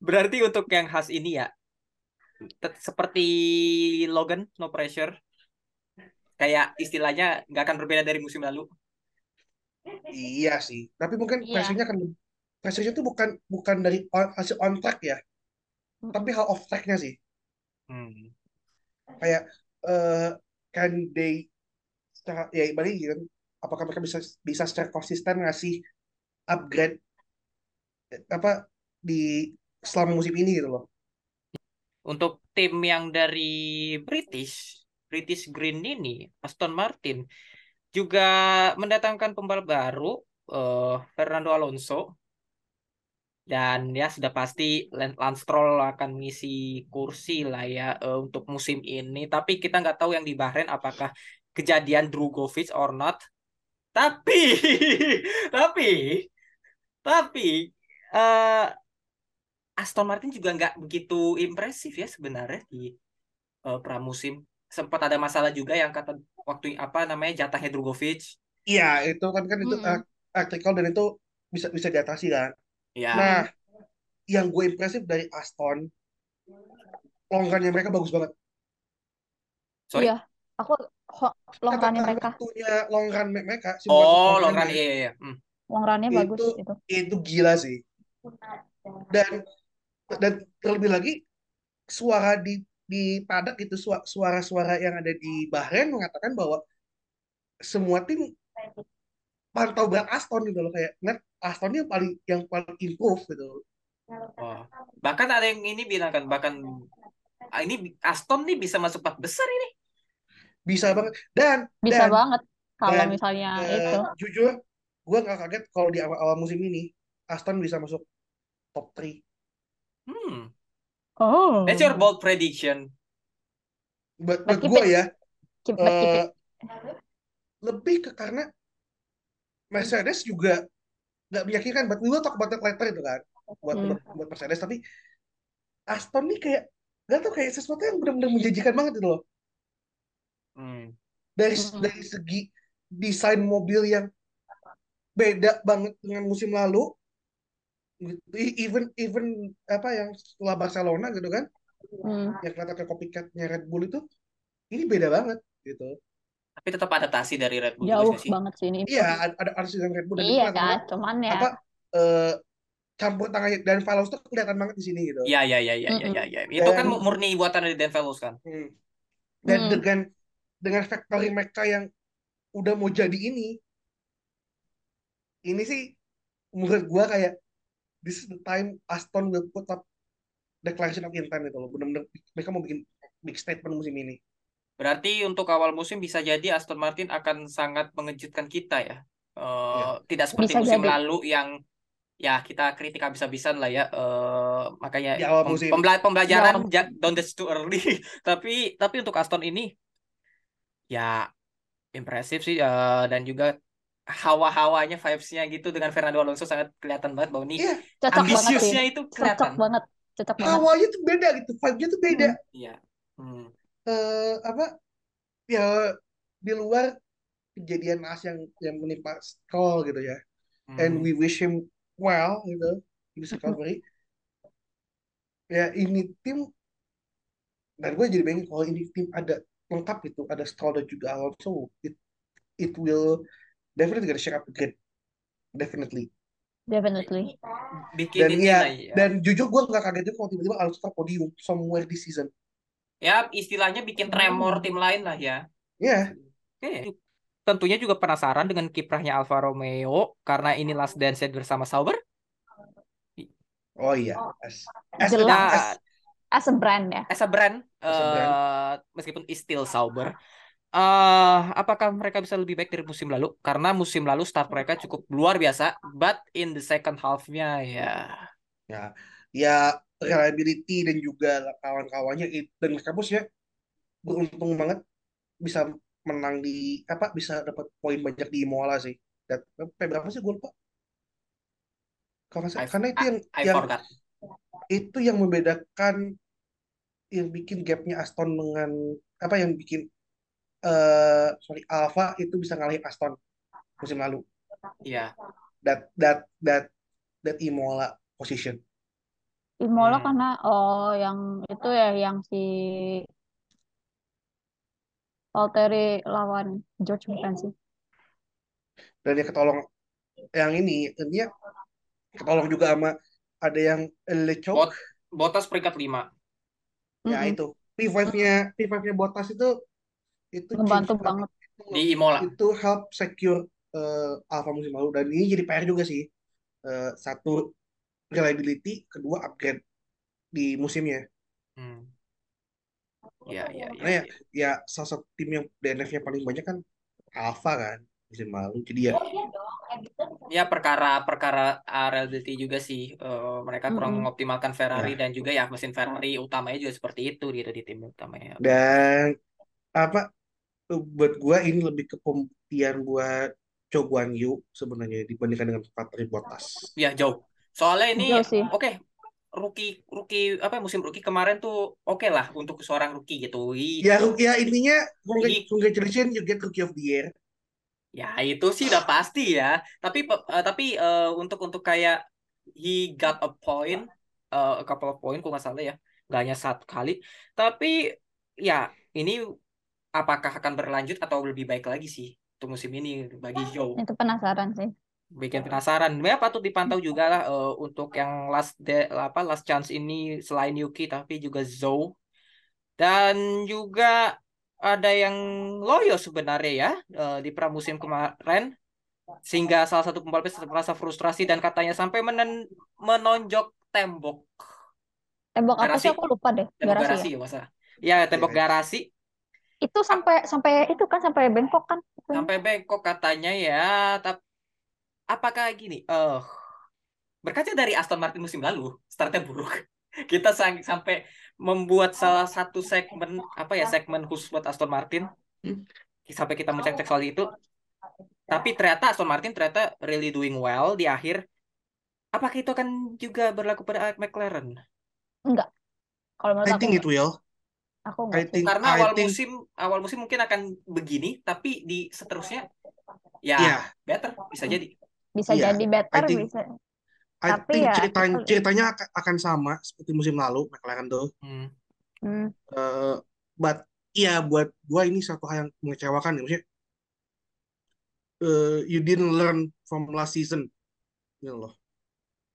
berarti untuk yang khas ini ya seperti Logan no pressure. Kayak istilahnya nggak akan berbeda dari musim lalu. Iya sih. Tapi mungkin yeah. pressure-nya kan pressure-nya tuh bukan bukan dari on, hasil on track ya. Tapi hal off track-nya sih Hmm. Kayak uh, can they secara ya balik gitu apakah mereka bisa bisa secara konsisten ngasih upgrade apa di selama musim ini gitu loh. Untuk tim yang dari British, British Green ini, Aston Martin, juga mendatangkan pembalap baru eh, Fernando Alonso dan ya sudah pasti Lance Stroll akan mengisi kursi lah ya eh, untuk musim ini. Tapi kita nggak tahu yang di Bahrain apakah kejadian Drugovic or not. Tapi tapi tapi eh, Aston Martin juga nggak begitu impresif ya sebenarnya di eh, pramusim. Sempat ada masalah juga yang kata waktu apa namanya jatahnya Drugovic Iya, itu kan kan itu uh, artikel dan itu bisa bisa diatasi kan. Ya Nah, yang gue impresif dari Aston, longgarnya mereka bagus banget. sorry Iya, aku ho- long Kata run-nya mereka, waktunya long run mereka, oh long long run run-nya, iya iya iya. Hmm. long run-nya bagus itu itu. itu gila sih. Dan dan terlebih lagi suara di di paddock itu sua- suara-suara yang ada di Bahrain mengatakan bahwa semua tim pantau berat Aston gitu loh kayak net Aston yang paling yang paling improve gitu. Oh. bahkan ada yang ini bilang kan bahkan ah, ini Aston nih bisa masuk empat besar ini Bisa banget dan Bisa dan banget kalau dan misalnya eh, itu. jujur gue nggak kaget kalau di awal-awal musim ini Aston bisa masuk top 3 hmm Oh. that's your bold prediction buat buat gue ya Keep, but keep eh, lebih ke karena Mercedes juga nggak meyakinkan buat we will talk about that later itu kan buat Hmm. buat, buat Mercedes tapi Aston nih kayak nggak tau kayak sesuatu yang benar-benar menjanjikan banget itu loh hmm. dari Mm-mm. dari segi desain mobil yang beda banget dengan musim lalu even even apa yang setelah Barcelona gitu kan Hmm. yang kelihatan kayak copycatnya Red Bull itu ini beda banget gitu tapi tetap adaptasi dari Red Bull juga Jauh nggak sih banget sih ini. iya ada ada artis dengan Red Bull dan itu Iya, banget cuman ya. apa eh, campur tangannya dan Valos tuh kelihatan banget di sini gitu ya ya ya ya ya Mm-mm. ya, ya. itu kan murni buatan dari Dan Fellows kan Hmm. dan Hmm. dengan dengan factory mereka yang udah mau jadi ini ini sih menurut gua kayak this is the time Aston will put up declaration of intent itu loh benar-benar mereka mau bikin big statement musim ini Berarti untuk awal musim bisa jadi Aston Martin akan sangat mengejutkan kita ya. Eh, Iya. Tidak seperti Bisa musim jadi. lalu yang ya kita kritik habis-habisan lah ya. Eh, makanya Di awal musim. pembela- pembelajaran awal ja- don't ditch too early. tapi tapi untuk Aston ini ya impresif sih eh, dan juga hawa-hawanya vibes-nya gitu dengan Fernando Alonso sangat kelihatan banget bahwa ini iya cocok banget sih. itu Cocok kelihatan. banget. Cocok banget. hawanya tuh beda gitu vibe-nya tuh beda Iya. Hmm. Eh apa ya di luar kejadian as yang yang menimpa Stroll gitu ya and Hmm. we wish him well gitu his recovery ya ini tim dan gue jadi pengen kalau ini tim ada lengkap gitu ada Stroll dan juga Alonso it it will definitely gonna shake up the game definitely Definitely. Bikin dan ini ya ya. dan jujur gue nggak kaget juga kalau tiba-tiba Alonso podium somewhere this season Ya istilahnya bikin tremor tim lain lah ya. ya Oke. Tentunya juga penasaran dengan kiprahnya Alfa Romeo karena ini last dance bersama Sauber. oh iya as as, Jelas. as, Nah, As a brand ya. as a brand, As a brand. eh, meskipun is still Sauber, eh apakah mereka bisa lebih baik dari musim lalu? Karena musim lalu start mereka cukup luar biasa, but in the second half-nya ya. ya ya reliability dan juga kawan-kawannya dan bos ya beruntung banget bisa menang di apa bisa dapat poin banyak di Imola sih dan berapa sih gue lupa karena, I- karena itu yang I yang forgot. itu yang membedakan yang bikin gapnya Aston dengan apa yang bikin eh sorry Alfa itu bisa ngalahin Aston musim lalu Iya. that that that that Imola position Imola Hmm. karena oh yang itu ya yang si Valtteri lawan George bukan sih? dan dia ketolong yang ini dia ketolong juga sama ada yang Lecok Bot Bottas peringkat 5. ya Mm-mm. itu P5-nya P5-nya Bottas itu itu Ngebantu change- banget. Di Imola. itu help secure eh, Alfa musim lalu dan ini jadi PR juga sih Eh, satu reliability kedua upgrade di musimnya Hmm. Ya, ya, ya, Karena ya, ya. ya salah satu tim yang DNF-nya paling banyak kan Alfa kan musim lalu. Jadi ya Ya perkara perkara reliability juga sih. Eh, mereka kurang mengoptimalkan Ferrari Ya. dan juga ya mesin Ferrari utamanya juga seperti itu gitu di tim utamanya. dan apa buat gua ini lebih ke pembuktian buat Cho Guan Yu sebenarnya dibandingkan dengan Valtteri Bottas. Ya jauh. Soalnya ini oke rookie rookie apa musim rookie kemarin tuh oke lah untuk seorang rookie gitu. Ya, ya intinya congratulations you get Rookie of the Year. Ya itu sih udah pasti ya. Tapi eh, tapi eh, untuk untuk kayak he got a point, eh, a couple of point, kok nggak salah ya, nggak hanya satu kali. Tapi ya ini apakah akan berlanjut atau lebih baik lagi sih untuk musim ini bagi Joe. Itu penasaran sih. Bikin penasaran. Ya patut dipantau juga lah eh, untuk yang last de, apa last chance ini selain Yuki tapi juga Zhou dan juga ada yang loyo sebenarnya ya eh, di pramusim kemarin sehingga salah satu pembalap merasa frustrasi dan katanya sampai menen- menonjok tembok Tembok apa Garasi. sih aku lupa deh. tembok Garasi garasi ya. masa ya tembok Iya. garasi Itu sampai sampai itu kan sampai bengkok kan. sampai bengkok katanya ya tapi apakah gini eh berkaca dari Aston Martin musim lalu startnya buruk. Kita sang- sampai membuat salah satu segmen apa ya segmen khusus buat Aston Martin. Hmm. sampai kita mencek-cek soal itu. Tapi ternyata Aston Martin ternyata really doing well di akhir. Apakah itu akan juga berlaku pada McLaren? Kalau menurut I aku think it enggak. will. Aku I enggak. think karena I awal think musim awal musim mungkin akan begini tapi di seterusnya ya ya better bisa jadi Bisa Iya, jadi better I think- bisa. I Tapi think ya, ceritanya kita- ceritanya akan, sama seperti musim lalu McLaren tuh. Hmm. Hmm. Eh, but iya buat gua ini satu hal yang mengecewakan ya maksudnya eh, you didn't learn from last season gitu loh.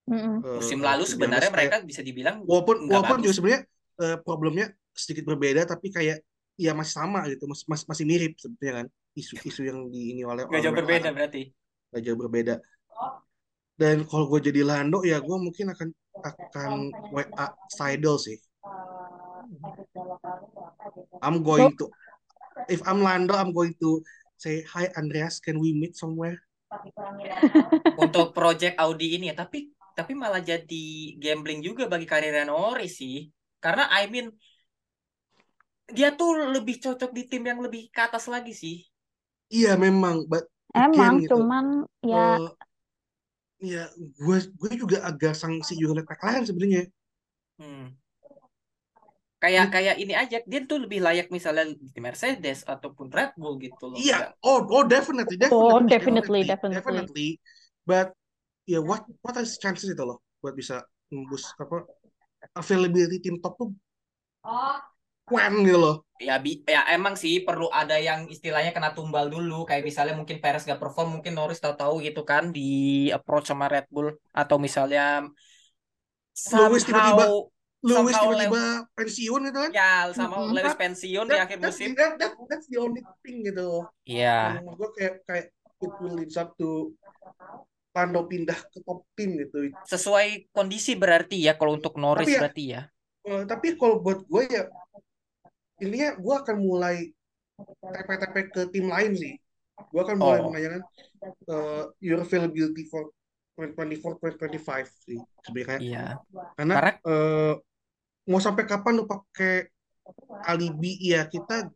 Mm-mm. Eh, musim eh, lalu sebenarnya mereka kayak- bisa dibilang walaupun walaupun bagus. juga sebenarnya eh, problemnya sedikit berbeda tapi kayak ya masih sama gitu masih masih, masih mirip sebetulnya kan isu-isu yang di ini oleh nggak oleh jauh berbeda berarti Nggak jauh berbeda. Dan kalau gue jadi Lando ya gue mungkin akan akan WA Seidel sih. I'm going to if I'm Lando I'm going to say hi Andreas can we meet somewhere? Untuk project Audi ini ya tapi tapi malah jadi gambling juga bagi karirnya Norris sih. Karena I mean dia tuh lebih cocok di tim yang lebih ke atas lagi sih. Iya memang but Emang, gitu cuman ya eh, ya gue gue juga agak sanksi juga liat McLaren sebenarnya hmm. kayak kayak ini aja dia tuh lebih layak misalnya di Mercedes ataupun Red Bull gitu loh Iya, oh, oh, definitely, Oh, definitely, definitely, definitely. definitely. But ya, what, what is chances itu loh buat bisa nembus apa availability tim top tuh keren gitu loh. ya bi ya emang sih perlu ada yang istilahnya kena tumbal dulu kayak misalnya mungkin Perez gak perform mungkin Norris tahu-tahu gitu kan di approach sama Red Bull atau misalnya Lewis tiba-tiba- Lewis tiba-tiba pensiun gitu kan. ya sama Mm-mm. Lewis pensiun di That- akhir that's, musim that, that, that's the only thing gitu. Iya menurut gue kayak kayak it will lead up to Lando pindah ke top tim gitu. sesuai kondisi berarti ya kalau untuk Norris Tapi ya- berarti ya Eh, tapi kalau buat gue ya intinya gue akan mulai TP-TP ke tim lain sih. Gue akan mulai Oh. menanyakan eh, your availability for 2024 2025 sih sebenarnya iya karena Karena- eh, mau sampai kapan lu pakai alibi ya kita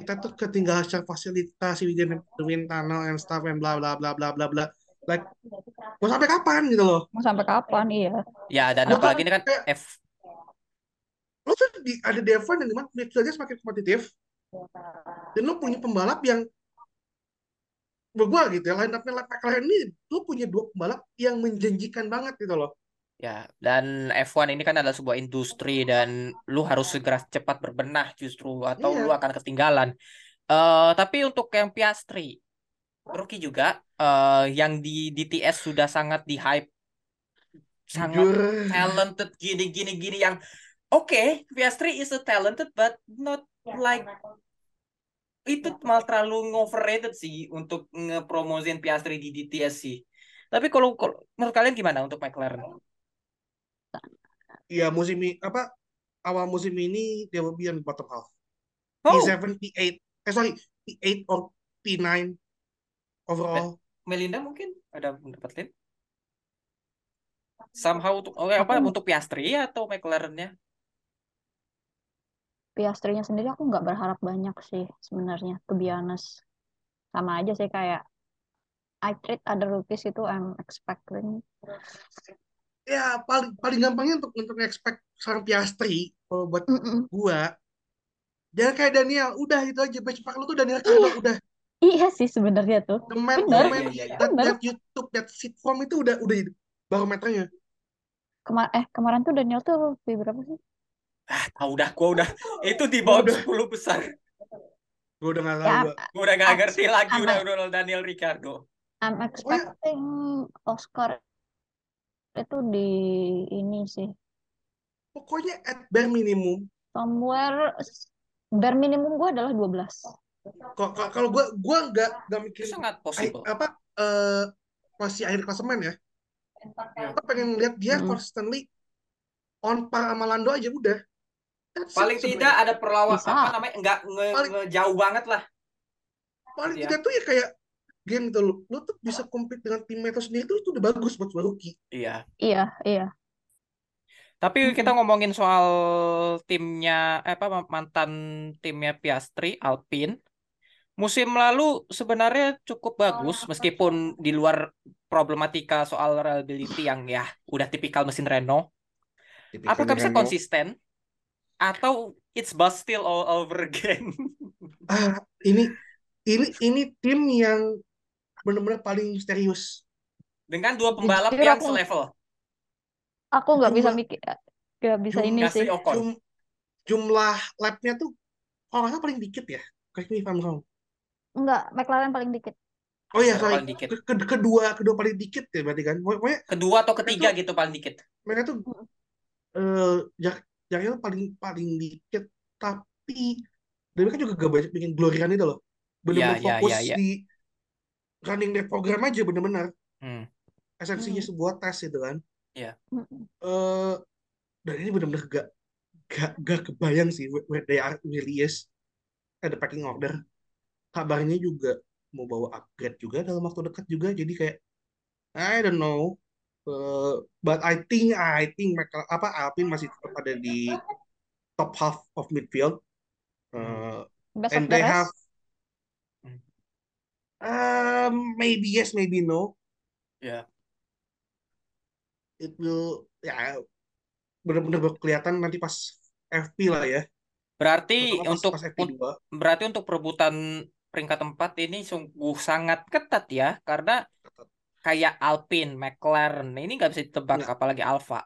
kita tuh ketinggalan secara fasilitas we didn't win tunnel and stuff and bla bla bla bla bla bla like mau sampai kapan gitu loh mau sampai kapan iya. ya dan apalagi ini kan F lo tuh di, ada Devon yang di mana midfieldnya semakin kompetitif. Dan lo punya pembalap yang gua gitu ya line up-nya McLaren ini lo punya dua pembalap yang menjanjikan banget gitu loh. Ya dan F1 ini kan adalah sebuah industri dan lu harus segera cepat berbenah justru atau Iya. lu akan ketinggalan. Eh tapi untuk yang Piastri rookie juga eh yang di DTS sudah sangat di hype. Sangat jujur. talented gini gini gini yang oke Piastri is a talented but not like itu malah terlalu overrated sih untuk ngepromosin Piastri di DTS sih. Tapi kalau, kalau menurut kalian gimana untuk McLaren? ya musim ini apa awal musim ini dia will be on bottom half Oh, P7 P8 eh sorry P8 or P9 overall. Melinda mungkin ada pendapat lain? Somehow untuk oh, apa untuk Piastri atau McLaren-nya? Piastrinya sendiri aku nggak berharap banyak sih sebenarnya, to be honest. Sama aja sih kayak I treat other rookies itu I'm expecting. Ya paling paling gampangnya untuk untuk expect seorang Piastri kalau buat Mm-mm. gua jangan kayak Daniel udah itu aja benchmark lu tuh Daniel Ricciardo udah Iya sih sebenarnya tuh. the man, Bener. the man, Iya, iya, iya. that, Bener. that YouTube that sit form itu udah udah barometernya Kemar eh kemarin tuh Daniel tuh berapa sih? Ah, tahu dah, gua udah itu di bawah Udah. 10 besar. gua udah nggak tahu Ya, gua. Gua udah gak Aku- ngerti lagi sama. udah udah Daniel Ricardo. I'm expecting Oscar itu di ini sih pokoknya at bare minimum somewhere bare minimum gue adalah 12 Kok kok- kalau gua gua nggak nggak Itu mikirin sangat possible. apa eh posisi akhir klasemen ya gua pengen lihat dia Hmm. constantly on par sama Lando aja udah Paling sebenarnya. tidak ada perlawan Bisa. apa namanya enggak nge, Paling- ngejauh banget lah. paling Iya. tidak tuh ya kayak game gitu lu lu tuh bisa compete dengan tim itu sendiri tuh itu udah bagus buat rookie Iya. iya iya Tapi Mm-mm. kita ngomongin soal timnya eh, apa mantan timnya Piastri Alpine. Musim lalu sebenarnya cukup bagus meskipun di luar problematika soal reliability yang ya udah tipikal mesin Renault. Apakah bisa konsisten atau it's bust still all over again? ah ini ini ini tim yang benar-benar paling misterius Dengan dua pembalap Jujur yang aku- selevel. aku nggak bisa mikir nggak bisa ini sih. Jum- jumlah lapnya tuh kalau nggak salah paling dikit ya correct me if I'm wrong nggak McLaren paling dikit oh iya sorry paling dikit. Ke- ke- kedua kedua paling dikit ya berarti kan pokoknya Kedua atau ketiga gitu paling dikit. mereka tuh eh jak jaraknya paling paling dikit tapi dan mereka juga gak banyak bikin glory run itu loh benar-benar Iya, iya, fokus iya, iya. di running their program aja benar-benar Hmm. esensinya Hmm. sebuah tes itu kan Mm-mm. eh dan ini benar-benar gak gak gak kebayang sih where where they are really is at the packing order kabarnya juga mau bawa upgrade juga dalam waktu dekat juga jadi kayak I don't know Eh, but I think I think mereka apa Alpine masih tetap ada di top half of midfield Eh, best and of the they rest have um, maybe yes maybe no Ya. it will ya benar-benar kelihatan nanti pas FP lah ya Berarti Terutama pas, untuk pas FP2 berarti untuk perebutan peringkat tempat ini sungguh sangat ketat ya karena. Kayak Alpine, McLaren ini nggak bisa ditebak Nggak. apalagi Alfa.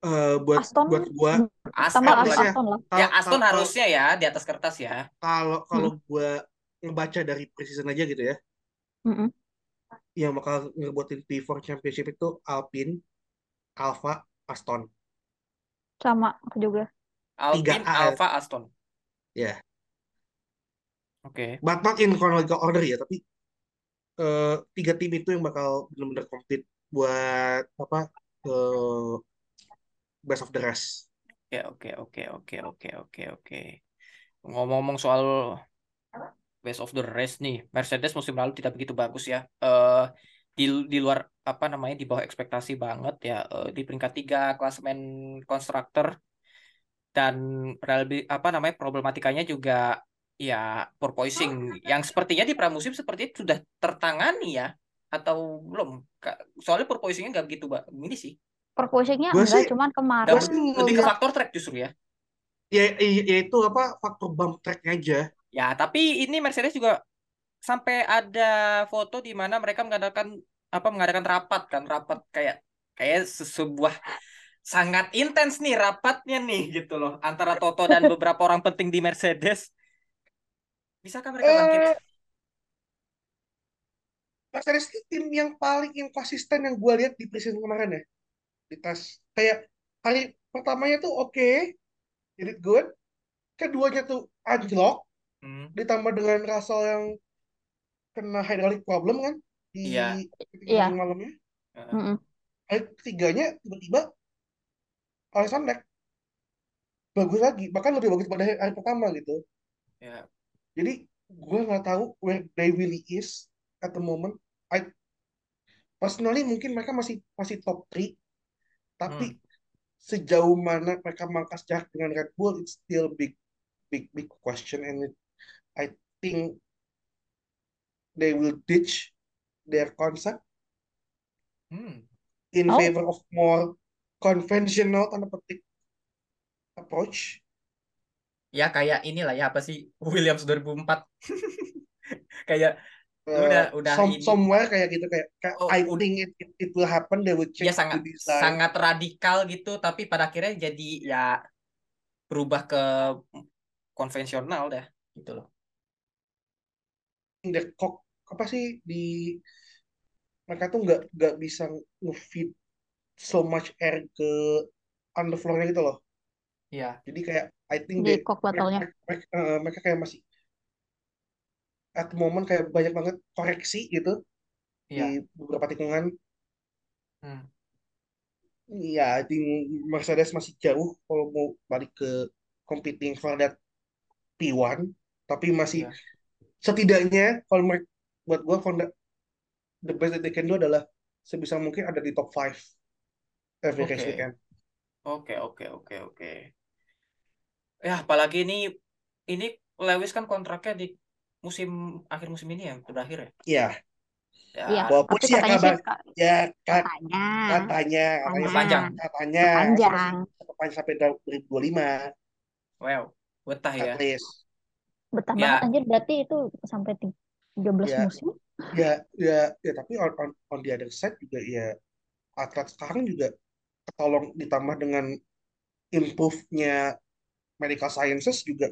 Eh, buat Aston buat gua Aston tambah harusnya. Aston lah ya Aston kalau- harusnya ya di atas kertas ya. kalau kalau gua ngebaca dari preseason aja gitu ya Mm-mm. yang bakal ngebuatin P4 Championship itu Alpine, Alfa, Aston. sama aku juga Alpine, 3A. Alfa, Aston. Ya. Oke. But not in chronological order ya, tapi eh, tiga tim itu yang bakal benar-benar compete buat apa eh, best of the rest. Oke, oke, oke, oke, oke, oke, oke. Ngomong-ngomong soal best of the rest nih, Mercedes musim lalu tidak begitu bagus ya. Eh di di luar apa namanya di bawah ekspektasi banget ya Eh, di peringkat tiga klasemen konstruktor dan apa namanya problematikanya juga ya porpoising yang sepertinya di pramusim seperti itu sudah tertangani ya? Atau belum? Soalnya porpoisingnya nggak begitu ba- ini sih. Proposingnya Gua enggak sih- cuman kemarin sih lebih ke faktor track justru ya? Ya, ya, ya itu apa faktor bump tracknya aja. Ya, tapi ini Mercedes juga sampai ada foto di mana mereka mengadakan apa mengadakan rapat kan, rapat kayak kayak se- sebuah sangat intens nih rapatnya nih gitu loh antara Toto dan beberapa orang penting di Mercedes. Bisakah mereka bangkit? Eh, Mercedes itu tim yang paling inkonsisten yang gue lihat di preseason kemarin ya. Di tes. Kayak hari pertamanya tuh oke, jadi good. Keduanya tuh anjlok, Hmm, ditambah dengan Russell yang kena hydraulic problem kan di Iya. Iya. di malamnya. eh. Hari ketiganya tiba-tiba Alexander bagus lagi, bahkan lebih bagus pada hari, hari pertama gitu. ya. Jadi gue nggak tahu where they really is at the moment. I personally mungkin mereka masih masih top 3 tapi Hmm. sejauh mana mereka mangkas jarak dengan Red Bull it's still big big big question and it, I think they will ditch their concept Hmm. in Oh. favor of more conventional tanda petik approach. Ya kayak inilah ya apa sih Williams 2004. Kayak Uh, udah udah some, ini somewhere kayak gitu kayak, kayak Oh, I think it, it, it will happen they will dia change sangat the design sangat radikal gitu tapi pada akhirnya jadi ya berubah ke konvensional dah gitu loh. the kok apa sih di mereka tuh nggak nggak bisa ngefeed so much air ke underfloornya gitu loh Iya. jadi kayak I think Di they kok mereka, mereka, eh, mereka kayak masih at the moment kayak banyak banget koreksi gitu Iya. di beberapa tikungan Hmm. ya I think Mercedes masih jauh kalau mau balik ke competing for that P1 tapi masih Iya. setidaknya kalau mereka buat gua Honda the best that they can do adalah sebisa mungkin ada di top 5 every race Oke. weekend. Oke, oke, oke, oke. Ya, apalagi ini ini Lewis kan kontraknya di musim akhir musim ini ya berakhir ya. Iya, Ya, Iya, walaupun tapi sih ya katanya sih kabar ka- ya ka- katanya katanya katanya katanya sih panjang. masih perpanjang sampai 2025 wow, betah ya. at least. Betah Ya. banget anjir berarti itu sampai ti- 13 Ya. musim. Ya ya ya tapi on, on, on the other side juga ya atlet sekarang juga ketolong ditambah dengan improve-nya medical sciences juga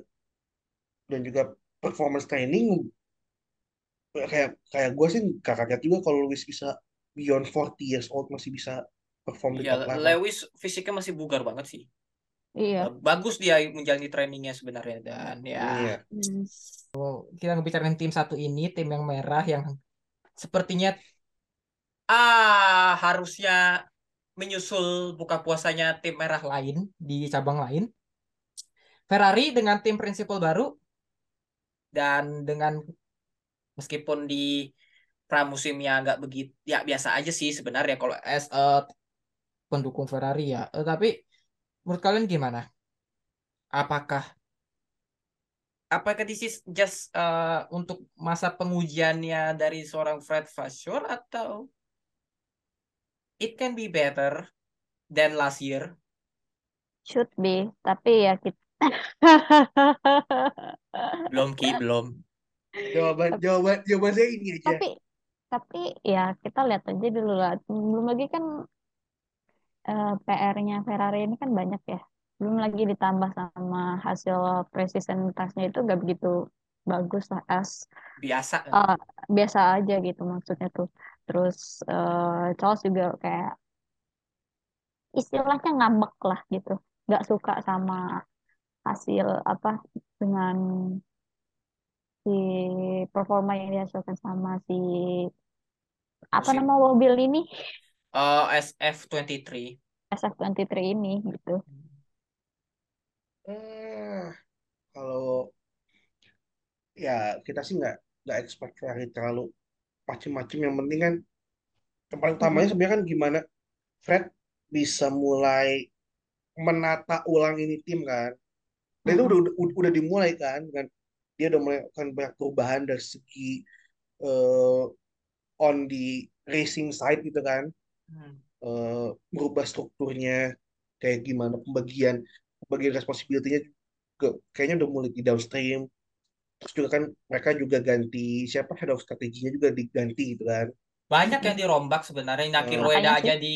dan juga performance training kayak kayak gue sih gak kaget juga kalau Luis bisa beyond 40 years old masih bisa perform di Ya, top level. Lewis fisiknya masih bugar banget sih. Iya. Bagus dia menjalani trainingnya sebenarnya dan ya Iya. Hmm. kita ngebicarain tim satu ini, tim yang merah yang sepertinya ah harusnya menyusul buka puasanya tim merah lain di cabang lain. Ferrari dengan tim prinsipal baru dan dengan meskipun di pramusimnya nggak begitu ya biasa aja sih sebenarnya kalau as a pendukung Ferrari ya. Eh, tapi menurut kalian gimana? Apakah apakah this is just uh, untuk masa pengujiannya dari seorang Fred Vasseur atau it can be better than last year? Should be, tapi ya kita Belum Ki, belum. Jawaban jawaban jawaban saya ini aja. tapi tapi ya kita lihat aja dulu lah. Belum lagi kan eh, PR-nya Ferrari ini kan banyak ya. Belum lagi ditambah sama hasil precision test-nya itu gak begitu bagus lah as Biasa. eh, biasa aja gitu maksudnya tuh. Terus eh, Charles juga kayak istilahnya ngambek lah gitu. Gak suka sama hasil apa dengan si performa yang dihasilkan sama si apa nama mobil ini uh, SF23. SF23 ini gitu. Eh, kalau ya kita sih nggak nggak expect Ferrari terlalu macem-macem. Yang penting kan yang paling utamanya sebenarnya kan gimana Fred bisa mulai menata ulang ini tim kan. Dan itu udah, Mm-mm. udah udah dimulai kan dengan dia udah mulai akan banyak perubahan dari segi eh, on the racing side gitu kan. Hmm. Eh, merubah strukturnya kayak gimana pembagian pembagian responsibility-nya juga kayaknya udah mulai di downstream. Terus juga kan mereka juga ganti siapa head of strateginya juga diganti gitu kan. Banyak yang dirombak sebenarnya. Naki Eh, Rueda Makanya sih aja di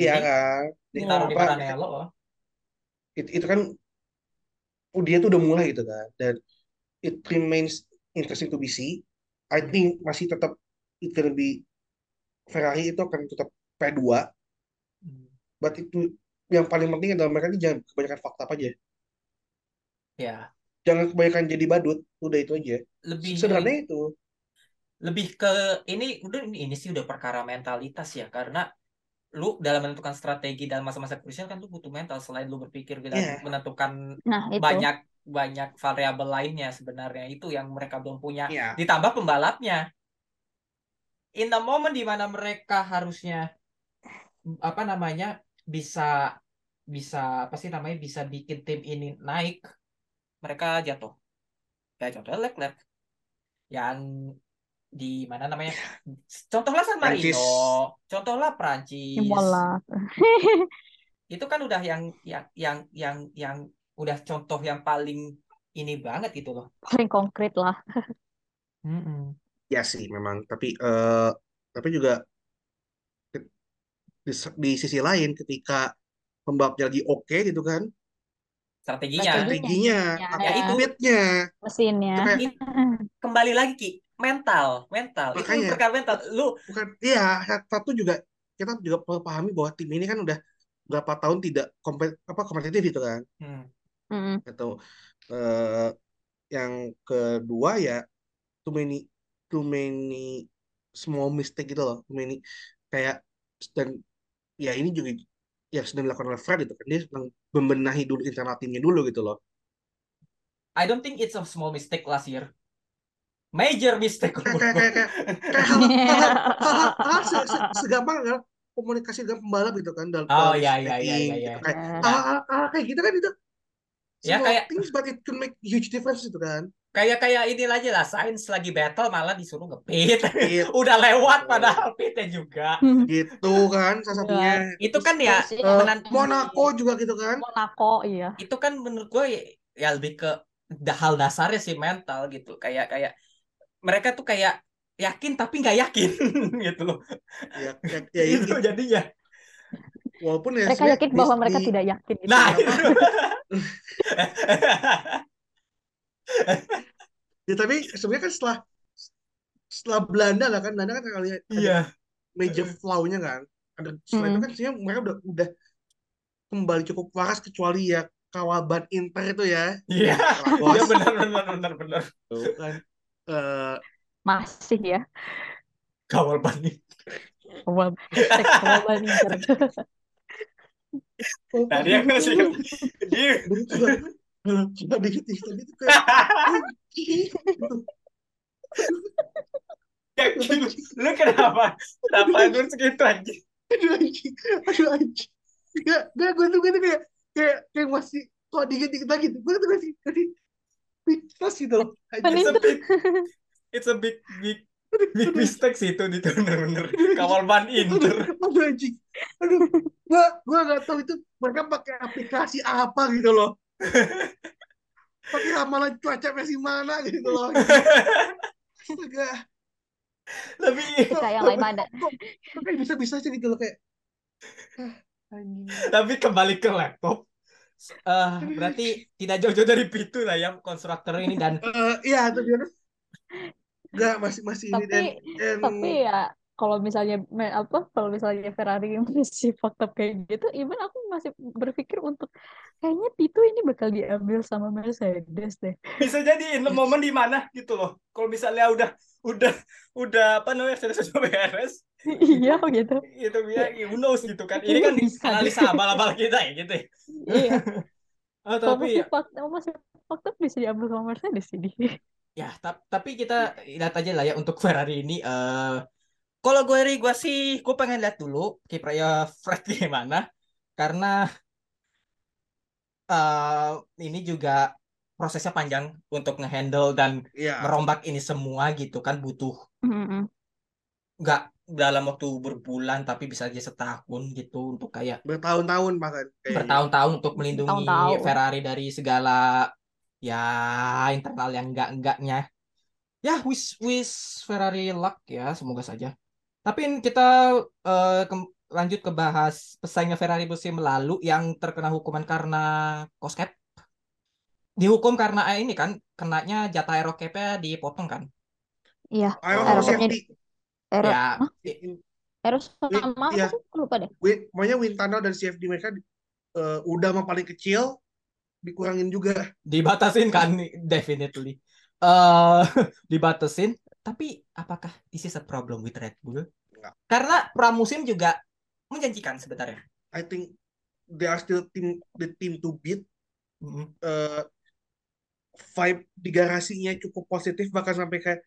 Iya ini kan. Di- ya ditaruh di loh. itu, itu kan dia tuh udah mulai gitu kan. Dan it remains interesting to be see. I think masih tetap it gonna be Ferrari itu akan tetap P2 Hmm. but itu yang paling penting adalah mereka ini jangan kebanyakan fakta aja. Ya, Jangan kebanyakan jadi badut, udah itu aja. lebih Sederhana itu. lebih ke ini udah ini, ini sih udah perkara mentalitas ya karena lu dalam menentukan strategi dalam masa-masa krusial kan lu butuh mental selain lu berpikir dan Iya. menentukan Nah, itu. banyak banyak variabel lainnya sebenarnya itu yang mereka belum punya Iya. ditambah pembalapnya in the moment di mana mereka harusnya apa namanya bisa bisa apa sih namanya bisa bikin tim ini naik mereka jatuh kayak contohnya Leclerc yang di mana namanya? Contohlah San Prancis. Marino contohlah Prancis. Itu kan udah yang yang yang yang yang udah contoh yang paling ini banget gitu loh. Paling konkret lah. Ya sih memang, tapi eh tapi juga di, di sisi lain ketika pembalapnya lagi oke gitu kan, strateginya. Strateginya, Ya, atau ya itu. Mesinnya. itu kayak Ini kembali lagi Ki mental mental. Itu Makanya. perkara mental. Lu bukan, iya satu juga kita juga perlu pahami bahwa tim ini kan udah berapa tahun tidak kompet, apa kompetitif gitu kan, hmm, atau eh yang kedua ya too many too many small mistake gitu loh, too many kayak dan ya ini juga yang sedang dilakukan oleh Fred itu kan. Dia sedang membenahi dulu internal timnya dulu gitu loh. I don't think it's a small mistake last year major mistake Kayak kayak kayak kayak, hal hal hal, hal se, se, segampang kan komunikasi dengan pembalap gitu kan dalam Oh, iya, iya, iya, iya, gitu. iya. kayak Ya. hal, hal, hal kayak gitu kan itu Ya, kayak- things but it can make huge difference itu kan. kayak kayak ini aja lah Sainz lagi battle malah disuruh ngepit Gitu, udah lewat padahal pitnya juga gitu kan salah satunya. itu kan ya Eh, Monaco juga gitu kan. Monaco, iya. itu kan menurut gue ya, ya lebih ke hal dasarnya sih mental gitu kayak kayak mereka tuh kayak yakin tapi nggak yakin gitu loh Ya, ya, ya itu ini jadinya walaupun ya Mereka yakin di- bahwa mereka di- tidak yakin. gitu. nah ya, tapi sebenarnya kan setelah setelah Belanda lah kan Belanda kan kali ada iya major flaw-nya kan. Ada setelah itu Hmm. kan sebenarnya mereka udah udah kembali cukup waras kecuali ya kawaban Inter itu ya. iya Bos. iya benar benar benar benar kan. Eh, Masih ya. kawal panik. Kawal kawal Banjar. tadi dia Dulu juga kalau coba dikit-dikit tadi tuh kayak yakin lu kenapa? Kenapa gue segitu aja aduh anjing. Aduh anjing. Gak gak gue tuh gue tuh kayak kayak kayak masih kok dikit-dikit lagi tuh? Gue tuh masih masih speechless gitu loh it's a big it's a big big big mistake sih itu itu bener-bener kawal ban Inter Aduh, anjing. Aduh, gua gua nggak tahu itu mereka pakai aplikasi apa gitu loh. Pakai ramalan cuaca versi mana gitu loh. Astaga. tapi Kita yang lain ada. Kok, kayak bisa-bisa aja gitu loh kayak. ah, tapi kembali ke laptop eh berarti tidak jauh-jauh dari Pitu lah yang konstruktor ini dan. Eh, iya, tuh dia Enggak, masih masih ini dan, Tapi dan. Tapi ya kalau misalnya apa kalau misalnya Ferrari masih fucked up kayak gitu, even aku masih berpikir untuk kayaknya Pitu ini bakal diambil sama Mercedes deh. bisa jadi in the moment di mana gitu loh. Kalau misalnya udah udah udah apa namanya sudah sudah beres iya gitu. gitu ya who knows gitu kan ini kan Bisa analisa abal-abal kita ya gitu ya Iya. oh, tapi up, masih up bisa diambil sama Mercedes ini. Ya, tap- tapi kita lihat aja lah ya untuk Ferrari ini. eh kalau gue ri gue sih, gue pengen lihat dulu kiprahnya Fred gimana, karena eh ini juga prosesnya panjang untuk ngehandle dan Iya. merombak ini semua gitu kan butuh nggak dalam waktu berbulan tapi bisa aja setahun gitu untuk kayak bertahun-tahun bahkan kayaknya. bertahun-tahun untuk melindungi Bertahun-tahun. Ferrari dari segala ya internal yang enggak-enggaknya. Ya, wish wish Ferrari luck ya, semoga saja. Tapi kita eh, kem- lanjut ke bahas pesaingnya Ferrari musim lalu yang terkena hukuman karena cost cap. Dihukum karena eh, ini kan kenanya jatah aero cap-nya dipotong kan. Iya. Aero Aero-capnya safety. Aero, Ya? Aero sama apa sih? Aku lupa deh. Win, pokoknya wind tunnel dan CFD mereka eh, udah mah paling kecil dikurangin juga. dibatasin kan definitely. eh dibatasin, tapi apakah this is a problem with Red Bull? Enggak. Karena pramusim juga menjanjikan sebenarnya. I think they are still team the team to beat. Mm-mm. Eh, vibe di garasinya cukup positif bahkan sampai kayak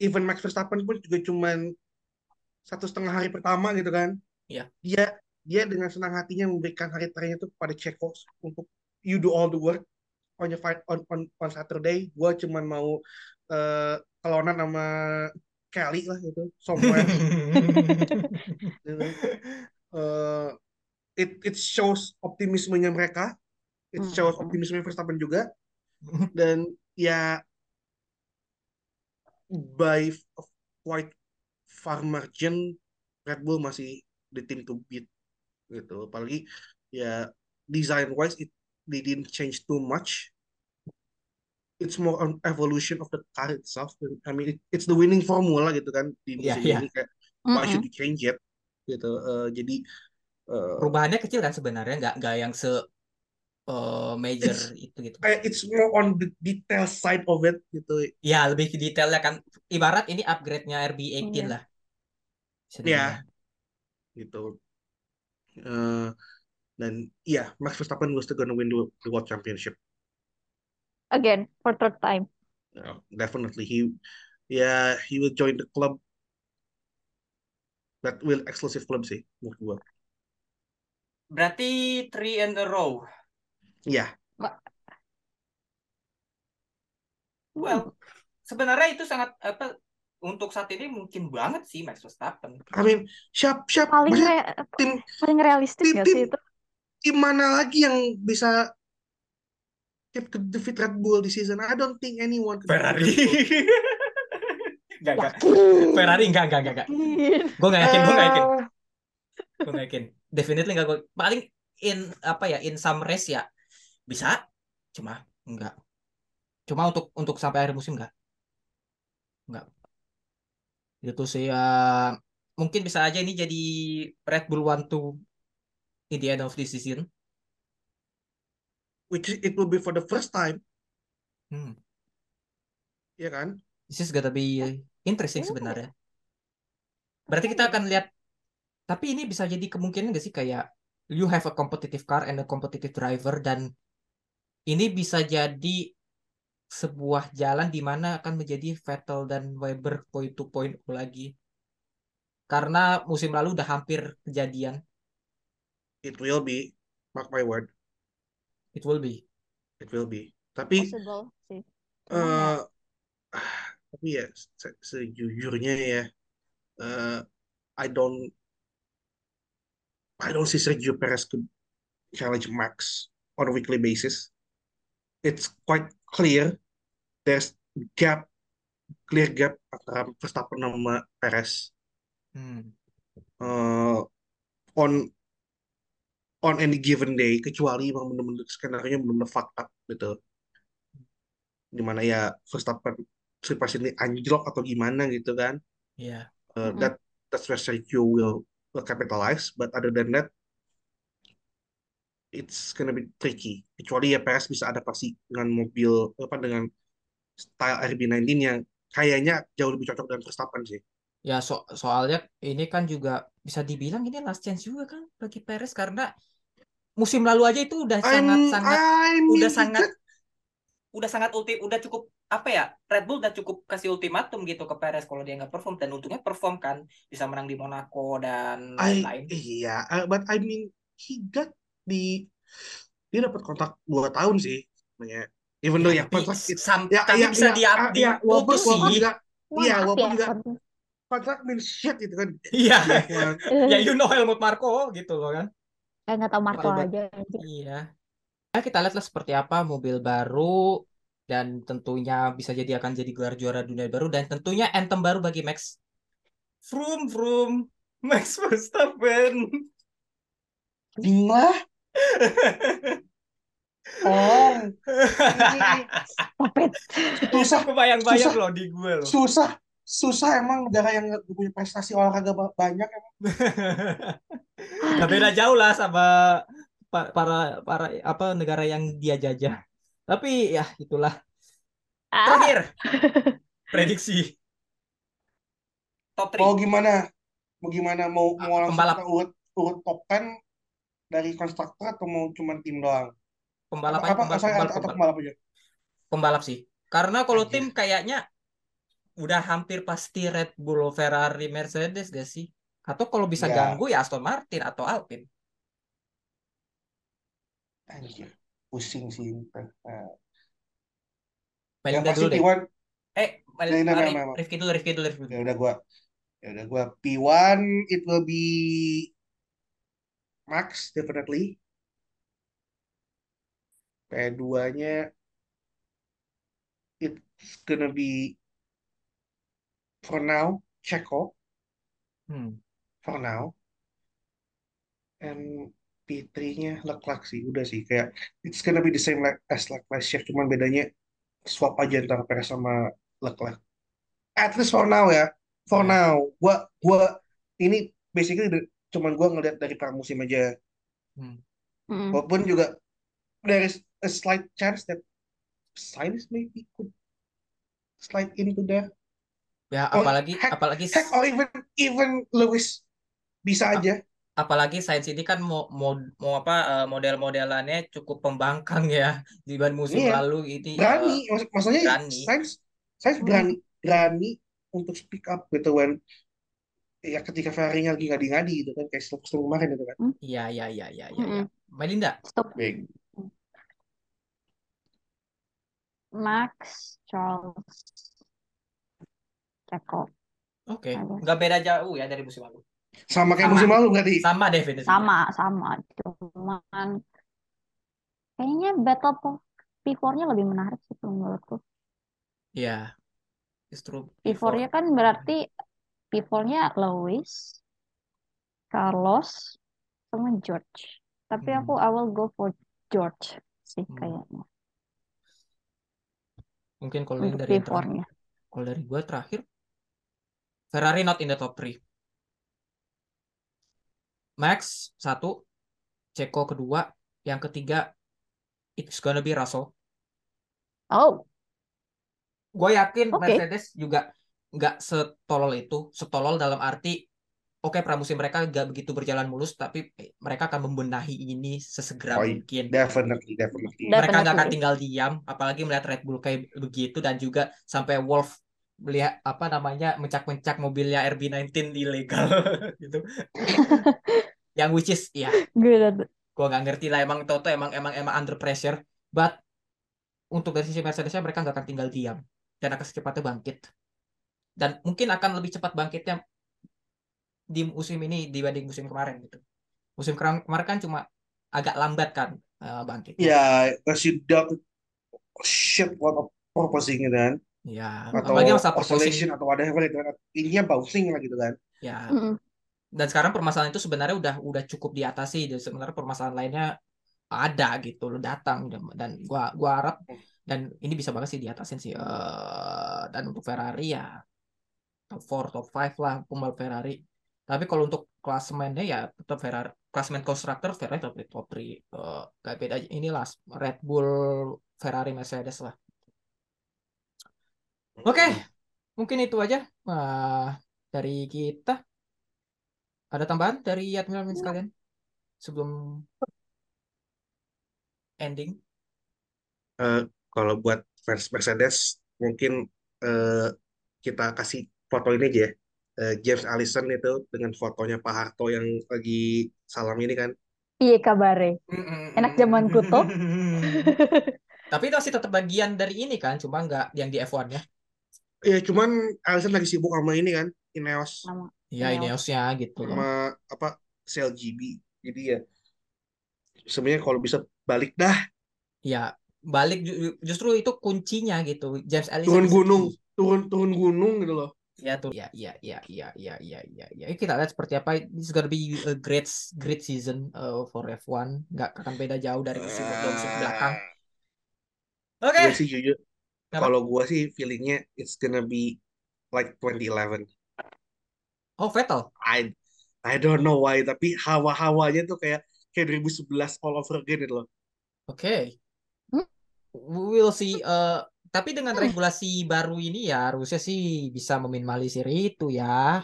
even Max Verstappen pun juga cuman satu setengah hari pertama gitu kan. Iya. Dia dia dengan senang hatinya memberikan hari terakhirnya itu kepada Checo untuk you do all the work on your fight on on, on Saturday. Gua cuman mau eh kelonan sama Kelly lah gitu somewhere. gitu. Eh, it it shows optimismenya mereka. It Hmm. shows optimisme Verstappen juga dan ya by quite far margin Red Bull masih the team to beat gitu apalagi ya design wise it they didn't change too much it's more on evolution of the car itself I mean it- it's the winning formula gitu kan di Iya, musim iya. ini kayak why Mm-mm. should you change it gitu Eh, jadi eh, Perubahannya kecil kan sebenarnya, nggak nggak yang se eh, major It's- itu gitu. kayak it's more on the detail side of it gitu Ya lebih ke detailnya kan. Ibarat ini upgrade-nya RB18 Iya. lah. Bisa Ya. dibilang. gitu. Eh, dan iya, Max Verstappen was still gonna win the, the World Championship. Again, for third time. Uh, definitely, he, yeah, he will join the club that will exclusive club sih, menurut gua. Berarti three in a row. Iya, Well, sebenarnya itu sangat apa untuk saat ini mungkin banget sih Max Verstappen. I mean, siap, siap, Paling re- tim paling realistis tim- tim- sih itu? tim mana lagi yang bisa keep ke defeat Red Bull di season? I don't think anyone Ferrari. Enggak, enggak. Ferrari enggak, enggak, enggak, enggak. Gue enggak yakin, gue enggak yakin. Eh, Gue enggak yakin. Definitely enggak gue. Paling in apa ya, in some race ya bisa, cuma enggak. Cuma untuk untuk sampai akhir musim enggak. Enggak. Itu sih ya mungkin bisa aja ini jadi Red Bull want to in the end of this season. which it will be for the first time, Hmm. ya kan? This is gonna be interesting Iya. sebenarnya. Berarti kita akan lihat. Tapi ini bisa jadi kemungkinan nggak sih kayak you have a competitive car and a competitive driver dan ini bisa jadi sebuah jalan di mana akan menjadi Vettel dan Weber point to point lagi. Karena musim lalu udah hampir kejadian. It will be, mark my word, It will be. it will be. Tapi Possible sih. Eh tapi ya se- sejujurnya ya eh I don't I don't see Sergio Perez could challenge Max on a weekly basis. It's quite clear there's gap clear gap antara Verstappen sama Perez Hmm. eh, on on any given day kecuali emang bener-bener skenario bener-bener fucked up gitu di mana ya Verstappen surprisingly anjlok atau gimana gitu kan Iya. Uh, that that's where Sergio will will capitalize. But other than that, it's gonna be tricky. Kecuali ya Perez bisa adaptasi dengan mobil apa dengan style RB19 yang kayaknya jauh lebih cocok dengan Verstappen sih. Ya so soalnya ini kan juga bisa dibilang ini last chance juga kan bagi Perez karena musim lalu aja itu udah I'm, sangat-sangat I mean, udah sangat udah sangat ulti udah cukup apa ya Red Bull udah cukup kasih ultimatum gitu ke Perez kalau dia nggak perform dan untungnya perform kan bisa menang di Monaco dan lain-lain iya, uh, but I mean he got di dia dapat kontrak dua tahun sih sebenarnya. Even though ya tapi kontrak it- sam- ya tapi ya bisa ya, di ah, ya, walaupun diputus walaupun sih. juga. Iya walaupun ya, juga. Kon- kontrak mean shit gitu kan. iya. F1. ya you know Helmut Marko gitu loh kan. Eh nggak tahu Marco But- aja. iya. Nah, kita lihatlah seperti apa mobil baru dan tentunya bisa jadi akan jadi gelar juara dunia baru dan tentunya anthem baru bagi Max. Vroom vroom Max Verstappen. Lah, oh, it. susah. Kebayang-bayang Susah. loh di gue loh. Susah. Susah emang negara yang punya prestasi olahraga ba- banyak emang. Gak beda jauh lah sama pa- para para apa negara yang dia jajah. Tapi ya itulah. Ah, Terakhir. Prediksi. Top 3 mau gimana? Mau gimana? Mau mau Ah, langsung urut urut top 10 dari konstruktor atau mau cuma tim doang? Pembalap Apa, pembalap, sorry, pembalap, atau, pembalap, pembalap aja? pembalap sih. Karena kalau Anjir. tim kayaknya udah hampir pasti Red Bull, Ferrari, Mercedes gak sih? Atau kalau bisa Ya. ganggu ya Aston Martin atau Alpine. Anjir, pusing sih. Nah, yang pasti dulu deh. P1 Eh, Mel- Nah, nah, nah, nah, nah. Rifki dulu, Rifki dulu, Rifki dulu. ya udah gua ya udah gua P1 it will be Max definitely. P2-nya it's gonna be for now Checo. Hmm. for now. And P3-nya Leclerc sih udah sih. Kayak it's gonna be the same like as like last year cuman bedanya swap aja antara Perez sama Leclerc. At least for now ya. For now. Gua gua ini basically cuman gua ngeliat dari pramusim aja Hmm. Mm-mm. walaupun juga there is a slight chance that Sainz maybe could slide into there Ya, or apalagi heck, apalagi heck or even even Lewis bisa aja apalagi Sainz ini kan mau mau, mau apa eh, model-modelannya cukup pembangkang ya dibanding musim Iya. lalu ini berani eh, Maksud, maksudnya berani. Sainz Sainz berani berani untuk speak up gitu when ya ketika Ferrari lagi ngadi-ngadi gitu kan kayak sebelum kemarin gitu kan Iya, iya, iya, iya, iya, iya. Mm-mm. Melinda. Stop. Big. Max, Charles, Checo. Oke, Ada. nggak beda jauh ya dari musim lalu. sama kayak Sama. musim lalu berarti Sama definitely. Sama, sama. Cuman kayaknya Battle of P4-nya lebih menarik sih menurutku. Iya. Justru P4-nya kan berarti P4-nya Lewis, Carlos, sama George. Tapi Hmm. aku I will go for George sih Hmm. kayaknya mungkin kalau untuk dari terakhir. P4-nya. Kalau dari gue terakhir Ferrari not in the top 3. Max satu, Ceko kedua, yang ketiga it's gonna be Russell. Oh, Gue yakin Oke. Mercedes juga nggak setolol itu, setolol dalam arti oke pramusim mereka nggak begitu berjalan mulus, tapi eh, mereka akan membenahi ini sesegera Oh, mungkin. definitely definitely mereka nggak akan tinggal diam, apalagi melihat Red Bull kayak begitu dan juga sampai Wolf melihat apa namanya mencak-mencak mobilnya RB19 ilegal gitu. Yang which is ya good. gua nggak ngerti lah emang Toto emang emang emang under pressure, but untuk dari sisi Mercedesnya mereka nggak akan tinggal diam dan akan secepatnya bangkit dan mungkin akan lebih cepat bangkitnya di musim ini dibanding musim kemarin gitu. Musim kemarin kan cuma agak lambat kan eh, bangkitnya. ya kasih doubt shit what of purposing gitu kan. Ya, atau apalagi masalah proposing atau whatever itu kan. Ininya bouncing lah gitu kan. Ya dan sekarang permasalahan itu sebenarnya udah udah cukup diatasi dan sebenarnya permasalahan lainnya ada gitu loh datang. Dan, gua gua harap dan ini bisa banget sih diatasin sih Eh, dan untuk Ferrari ya top 4 top 5 lah pembalap Ferrari. Tapi kalau untuk klasemennya ya tetap Ferrari klasemen konstruktor Ferrari tetap di top 3 Eh, gak beda inilah Red Bull Ferrari Mercedes lah. Oke mungkin itu aja Wah, dari kita. Ada tambahan dari admin-admin sekalian? Sebelum ending? Eh, kalau buat fans Mercedes mungkin eh, kita kasih foto ini aja ya Eh, James Allison itu dengan fotonya Pak Harto yang lagi salam ini kan Piye kabare? Enak zaman kuto. Tapi itu masih tetap bagian dari ini kan, cuma nggak yang di F1-nya. ya cuman Allison lagi sibuk sama ini kan Ineos Ya, Ineos. Ineos-nya gitu loh. sama apa CLGB jadi ya sebenarnya kalau bisa balik dah Ya, balik ju- justru itu kuncinya gitu. James Allison turun gunung turun turun gunung gitu loh Ya tuh. Ya, ya, ya, ya, ya, ya, ya, ya. Kita lihat seperti apa. This is gonna be a great great season uh, for F1. Nggak akan beda jauh dari musim dua musim belakang. Oke. Gue sih jujur kalau gue sih feelingnya it's gonna be like 2011 Oh, Vettel. I I don't know why tapi hawa-hawanya tuh kayak kayak 2011 all over again gitu loh Oke. Hmm? We'll see. Eh, tapi dengan regulasi baru ini ya harusnya sih bisa meminimalisir itu ya.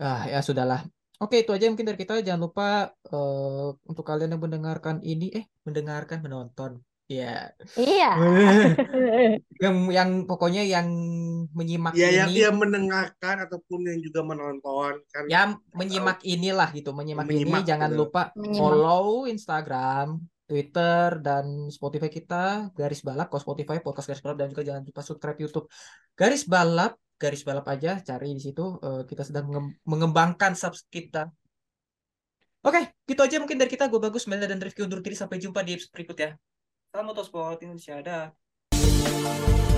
Ah, ya sudahlah. Oke, itu aja mungkin dari kita. Jangan lupa eh, untuk kalian yang mendengarkan ini, eh, mendengarkan, menonton. Ya, Iya. yang yang pokoknya yang menyimak Ya yang ini, yang mendengarkan ataupun yang juga menonton kan. ya menyimak inilah gitu, menyimak ini. Menyimak, Jangan betul. lupa Menyimak. follow Instagram, Twitter, dan Spotify kita, Garis Balap, kalau Spotify, Podcast Garis Balap, dan juga jangan lupa subscribe YouTube Garis Balap, Garis Balap aja, cari di situ. Eh, kita sedang mengem- mengembangkan subs kita. Oke, gitu aja mungkin dari kita. Gue Bagus, Melda, dan Rifki undur diri. Sampai jumpa di episode berikutnya. Salam Motorsport Indonesia. Dah.